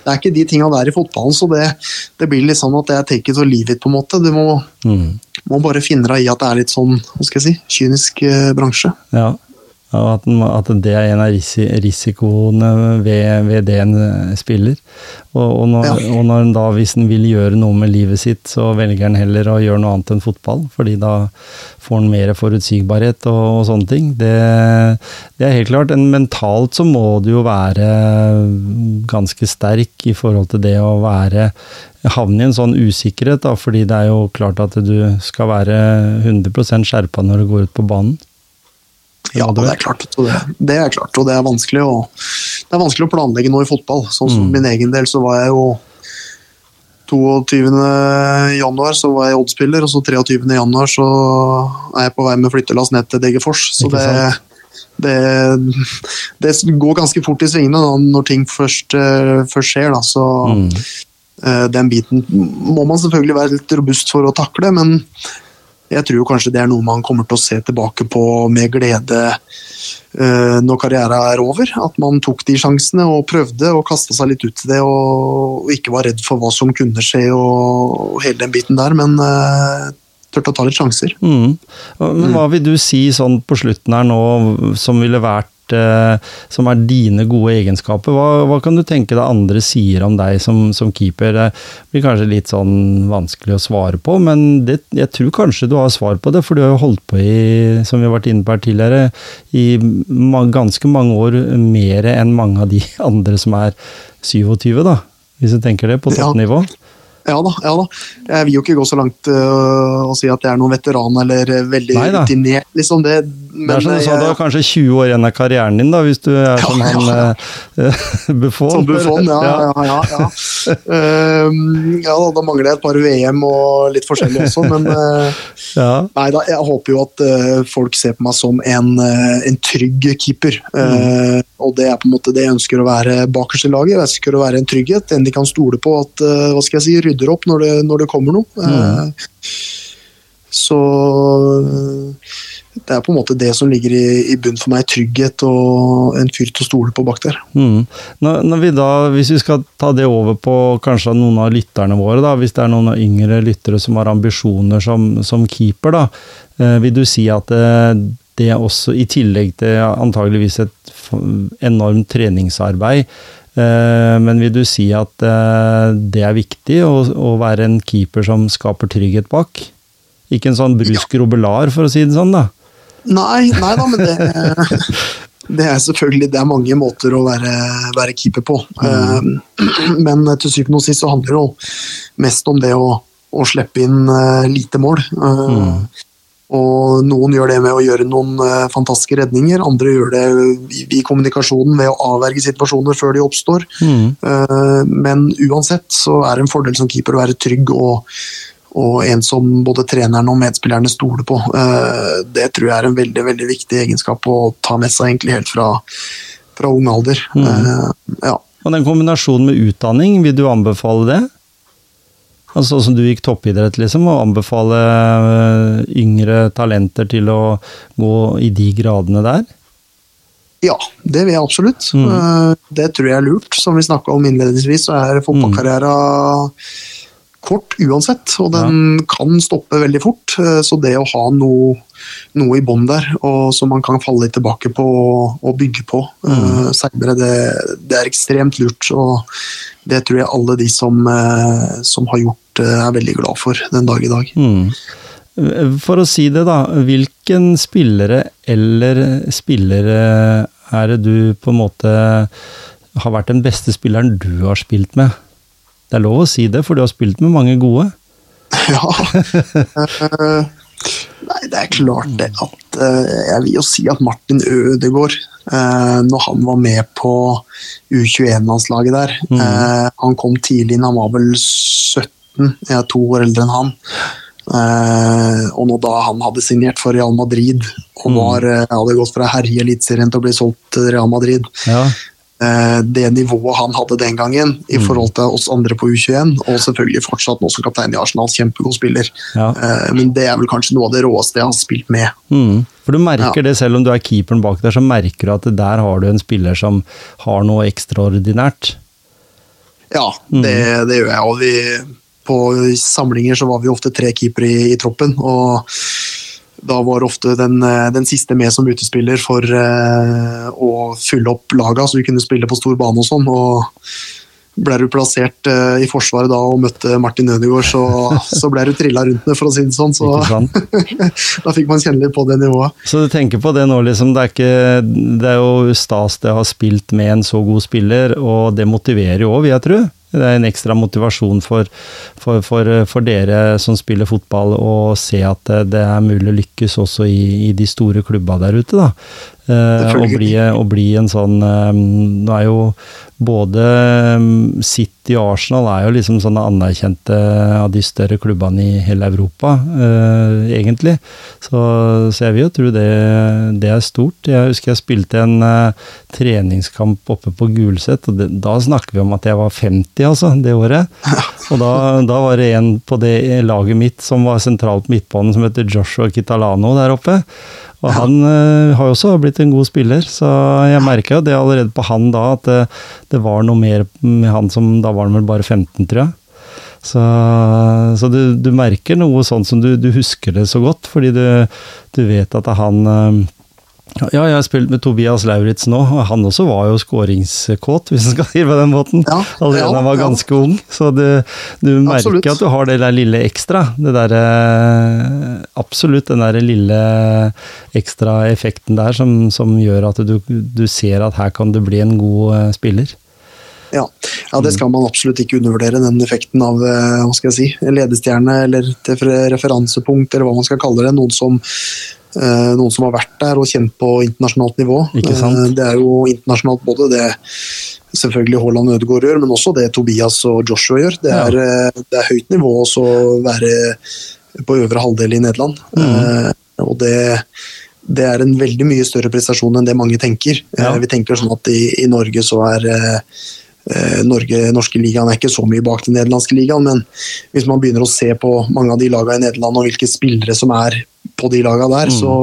det er ikke de tinga der i fotballen. Så det, det, blir litt sånn at det er take it or leave it, på en måte. Du må, mm. må bare finne deg i at det er litt sånn, hva skal jeg si, kynisk eh, bransje. Ja, at, at, det er en av risikoene ved, ved det en eh, spiller. Og, og, når, og når da, hvis en vil gjøre noe med livet sitt, så velger en heller å gjøre noe annet enn fotball. Fordi da får en mer forutsigbarhet og, og sånne ting. Det, det, er helt klart. En mentalt så må du jo være ganske sterk i forhold til det å være havne i en sånn usikkerhet, da, fordi det er jo klart at du skal være 100 skjerpa når du går ut på banen. Ja, det er klart. Det, det, er klart, og det er vanskelig å, det er vanskelig å planlegge noe i fotball. Sånn som mm. min egen del, så var jeg jo 22. januar så var jeg oddspiller, og så 23. januar så er jeg på vei med flyttelass ned til Degerfors. Så det, det, det, går ganske fort i svingene når ting først, eh, først skjer. Da. Så mm. Eh, den biten må man selvfølgelig være litt robust for å takle, men jeg tror kanskje det er noe man kommer til å se tilbake på med glede uh, når karrieren er over. At man tok de sjansene og prøvde og kasta seg litt ut i det og, ikke var redd for hva som kunne skje og, og hele den biten der. Men uh, turte å ta litt sjanser. Mm. Men hva vil du si sånn på slutten her nå, som ville vært Eh, som er dine gode egenskaper. Hva, hva, kan du tenke deg andre sier om deg som, som, keeper? Det blir kanskje litt sånn vanskelig å svare på, men det, jeg tror kanskje du har svar på det, for du har jo holdt på i, som vi har vært inne på her tidligere, i ganske mange år mer enn mange av de andre som er 27, da. Hvis du tenker det, på toppnivå. Ja. Ja da, ja da. Jeg vil jo ikke gå så langt uh, og si at jeg er noen veteran eller veldig rutinert. Liksom det, det er som du sa, du har kanskje 20 år igjen av karrieren din, da, hvis du er ja, som han ja. uh, Buffon. Som Buffon, ja. ja, ja, ja. uh, ja da, da, mangler jeg et par VM og litt forskjellig også, men uh, Nei da, jeg håper jo at folk ser på meg som en, en trygg keeper. Mm. Og det er på en måte det jeg ønsker å være bakerst i laget. Jeg ønsker å være en trygghet, en de kan stole på at hva skal jeg si, rydder opp når det, når det kommer noe. Mm. Så det er på en måte det som ligger i, i bunn for meg. Trygghet og en fyr til å stole på bak der. Mm. Når, når, vi da, Hvis vi skal ta det over på kanskje noen av lytterne våre, da, hvis det er noen yngre lyttere som har ambisjoner som, som keeper, da, eh, vil du si at det, eh, det også, i tillegg til antageligvis et enormt treningsarbeid, eh, men vil du si at eh, det er viktig å, å være en keeper som skaper trygghet bak? Ikke en sånn brusk robelar, for å si det sånn, da? Nei, nei da, men det, det er selvfølgelig det er mange måter å være, være keeper på. Mm. Eh, men til syvende og sist så handler det jo mest om det å, å slippe inn uh, lite mål. Mm. Og noen gjør det med å gjøre noen fantastiske redninger, andre gjør det i, i, kommunikasjonen ved å avverge situasjoner før de oppstår. Mm. men uansett så er det en fordel som keeper å være trygg og og en som både treneren og medspillerne stoler på. Eh, det tror jeg er en veldig veldig viktig egenskap å ta med seg egentlig helt fra, fra ung alder. Mm. Eh, ja. Og den kombinasjonen med utdanning, vil du anbefale det? Altså som du gikk toppidrett, liksom, og anbefale eh, yngre talenter til å gå i de gradene der? Ja, det vil jeg absolutt. Mm. Det tror jeg er lurt. Som vi snakka om innledningsvis, så er fotballkarriera kort uansett, og den ja. kan stoppe veldig fort. Så det å ha noe, noe i bånn der, og som man kan falle litt tilbake på og bygge på mm. uh, seinere, det, det, er ekstremt lurt. Og det tror jeg alle de som, uh, som har gjort uh, er veldig glad for den dag i dag. Mm. For å si det, da. Hvilken spillere eller spillere er det du på en måte har vært den beste spilleren du har spilt med? Det er lov å si det, for du har spilt med mange gode. Ja. uh, nei, det er klart det at uh, Jeg vil jo si at Martin Ødegaard, uh, når han var med på U21-landslaget der mm. Han kom tidlig inn, han var vel 17, jeg er to år eldre enn han. Og nå da han hadde signert for Real Madrid og mm. var, hadde gått fra herje Eliteserien til å bli solgt til Real Madrid ja. Uh, Det nivået han hadde den gangen i mm. forhold til oss andre på U21, og selvfølgelig fortsatt nå som kaptein i Arsenal, kjempegod spiller. Ja. men det er vel kanskje noe av det råeste jeg har spilt med. Mm. For du merker ja. det, selv om du er keeperen bak der, så merker du at der har du en spiller som har noe ekstraordinært. Ja, det, mm. det gjør jeg. og vi på samlinger så var vi ofte tre keepere i, i, troppen. og da var ofte den, eh, den siste med som utespiller for uh, å fylle opp laga, så vi kunne spille på stor bane og sånn. og ble du plassert uh, i Forsvaret da og møtte Martin Ødegaard, så, så ble du trilla rundt med, for å si det sånn. Så da fikk man kjenne litt på det nivået. Så du tenker på det nå, liksom. Det er, ikke, det er jo stas det å ha spilt med en så god spiller, og det motiverer jo òg, vil jeg tro. Det er en ekstra motivasjon for, for, for, for, dere som spiller fotball, å se at det er mulig å lykkes også i, i de store klubba der ute. da. Å, bli, å, bli, en sånn eh, Nå er jo både mm, City og Arsenal er jo liksom sånne anerkjente av de større klubbene i hele Europa, eh, egentlig. Så, så, jeg vil jo tro det, det, er stort. Jeg husker jeg spilte en eh, treningskamp oppe på Gulset, og det, da snakker vi om at jeg var 50, altså, det året. Og da, da var det en på det laget mitt som var sentralt midtbanen, som heter Joshua Kitalano der oppe. Og han uh, har jo også blitt en god spiller, så jeg merka jo det allerede på han da, at det, det, var noe mer med han som Da var han vel bare 15, tror jeg. Så, så du, du, merker noe sånn som du, du, husker det så godt, fordi du, du vet at han uh, ja, jeg har spilt med Tobias Lauritz nå, og han også var jo skåringskåt, hvis en skal si det på den måten. Ja, Allerede ja, han var ganske ja. ung, så du, du merker absolutt. at du har det der lille ekstra. Det der, absolutt den der lille ekstra effekten der som, som gjør at du, du, ser at her kan du bli en god eh, spiller. Ja. ja, det skal man absolutt ikke undervurdere, den effekten av eh, hva skal jeg si, ledestjerne eller referansepunkt, eller hva man skal kalle det. Noen som Eh, noen som har vært der og kjent på internasjonalt nivå. Eh, det er jo internasjonalt både det selvfølgelig Haaland og Ødegaard gjør, men også det Tobias og Joshua gjør. Det er, ja. Eh, det er høyt nivå å være på øvre halvdel i Nederland. Mm. Og det, det, er en veldig mye større prestasjon enn det mange tenker. Ja. Vi tenker sånn at i, i Norge så er Norge, norske ligaen er ikke så mye bak den nederlandske ligaen, men hvis man begynner å se på mange av de lagene i Nederland og hvilke spillere som er på de laga der, mm. så,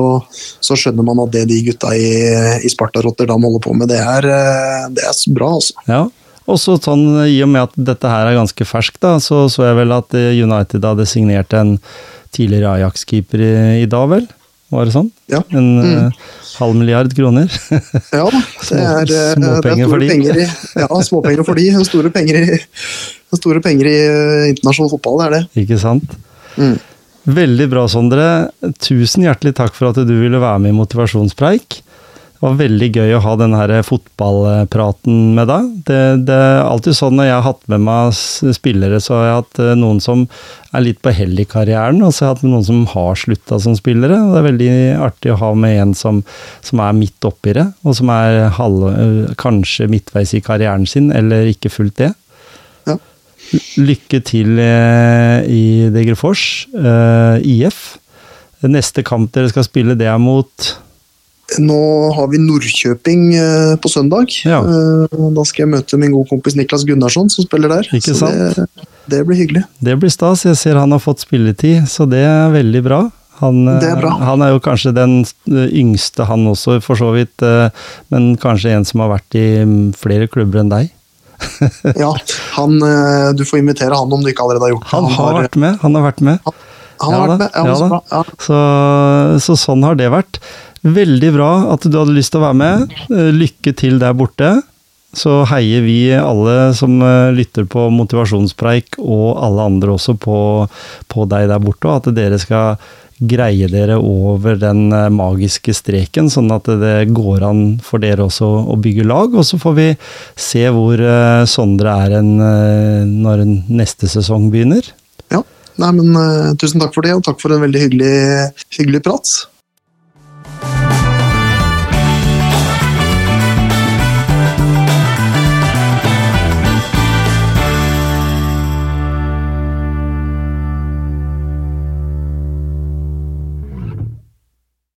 så, skjønner man at det de gutta i, i Sparta Rotterdam holder på med, det er, eh, det er bra, altså. Ja. Og så sånn, I og med at dette her er ganske ferskt, da, så så jeg vel at eh, United hadde signert en tidligere Ajax-keeper i, i, dag, vel? Var det sånn? Ja. En mm. uh, halv milliard kroner? ja, det er, småpenger for de. Penger i, ja, småpenger for de. Store penger i, store penger i internasjonal fotball, det er det. Ikke sant. Mm. Veldig bra, Sondre. Tusen hjertelig takk for at du ville være med i Motivasjonspreik. Det var veldig gøy å ha denne fotballpraten med deg. Det, det, er alltid sånn når jeg har hatt med meg spillere, så har jeg hatt eh, noen som er litt på hell i karrieren, og så har jeg hatt med noen som har slutta som spillere. Det er veldig artig å ha med en som, som er midt oppi det, og som er halv, eh, kanskje midtveis i karrieren sin, eller ikke fullt det. Lykke til eh, i Degerfors, eh, IF. Neste kamp dere skal spille, det er mot nå har vi Nordkjøping eh, på søndag. Ja. Da skal jeg møte min gode kompis Niklas Gunnarsson, som spiller der. Ikke sant? Det, det blir hyggelig. Det blir stas. Jeg ser han har fått spilletid, så det er veldig bra. Han, Det er bra. han er jo kanskje den yngste, han også, for så vidt. Men kanskje en som har vært i mm, flere klubber enn deg. Ja, han, eh, Du får invitere han om du ikke allerede har gjort det. Han har vært med. Han har vært med. han har Ja vært med. Ja, så bra. Ja. Så, så sånn har det vært. Veldig bra at du hadde lyst til å være med. Eh, Lykke til der borte. Så heier vi alle som eh, lytter på Motivasjonspreik, og alle andre også på, på deg der borte, og at dere skal greie dere over den eh, magiske streken, sånn at det går an for dere også å bygge lag. Og så får vi se hvor eh, Sondre er en, eh, når neste sesong begynner. Ja. Nei, men Tusen takk for det, og takk for en veldig hyggelig, hyggelig prat.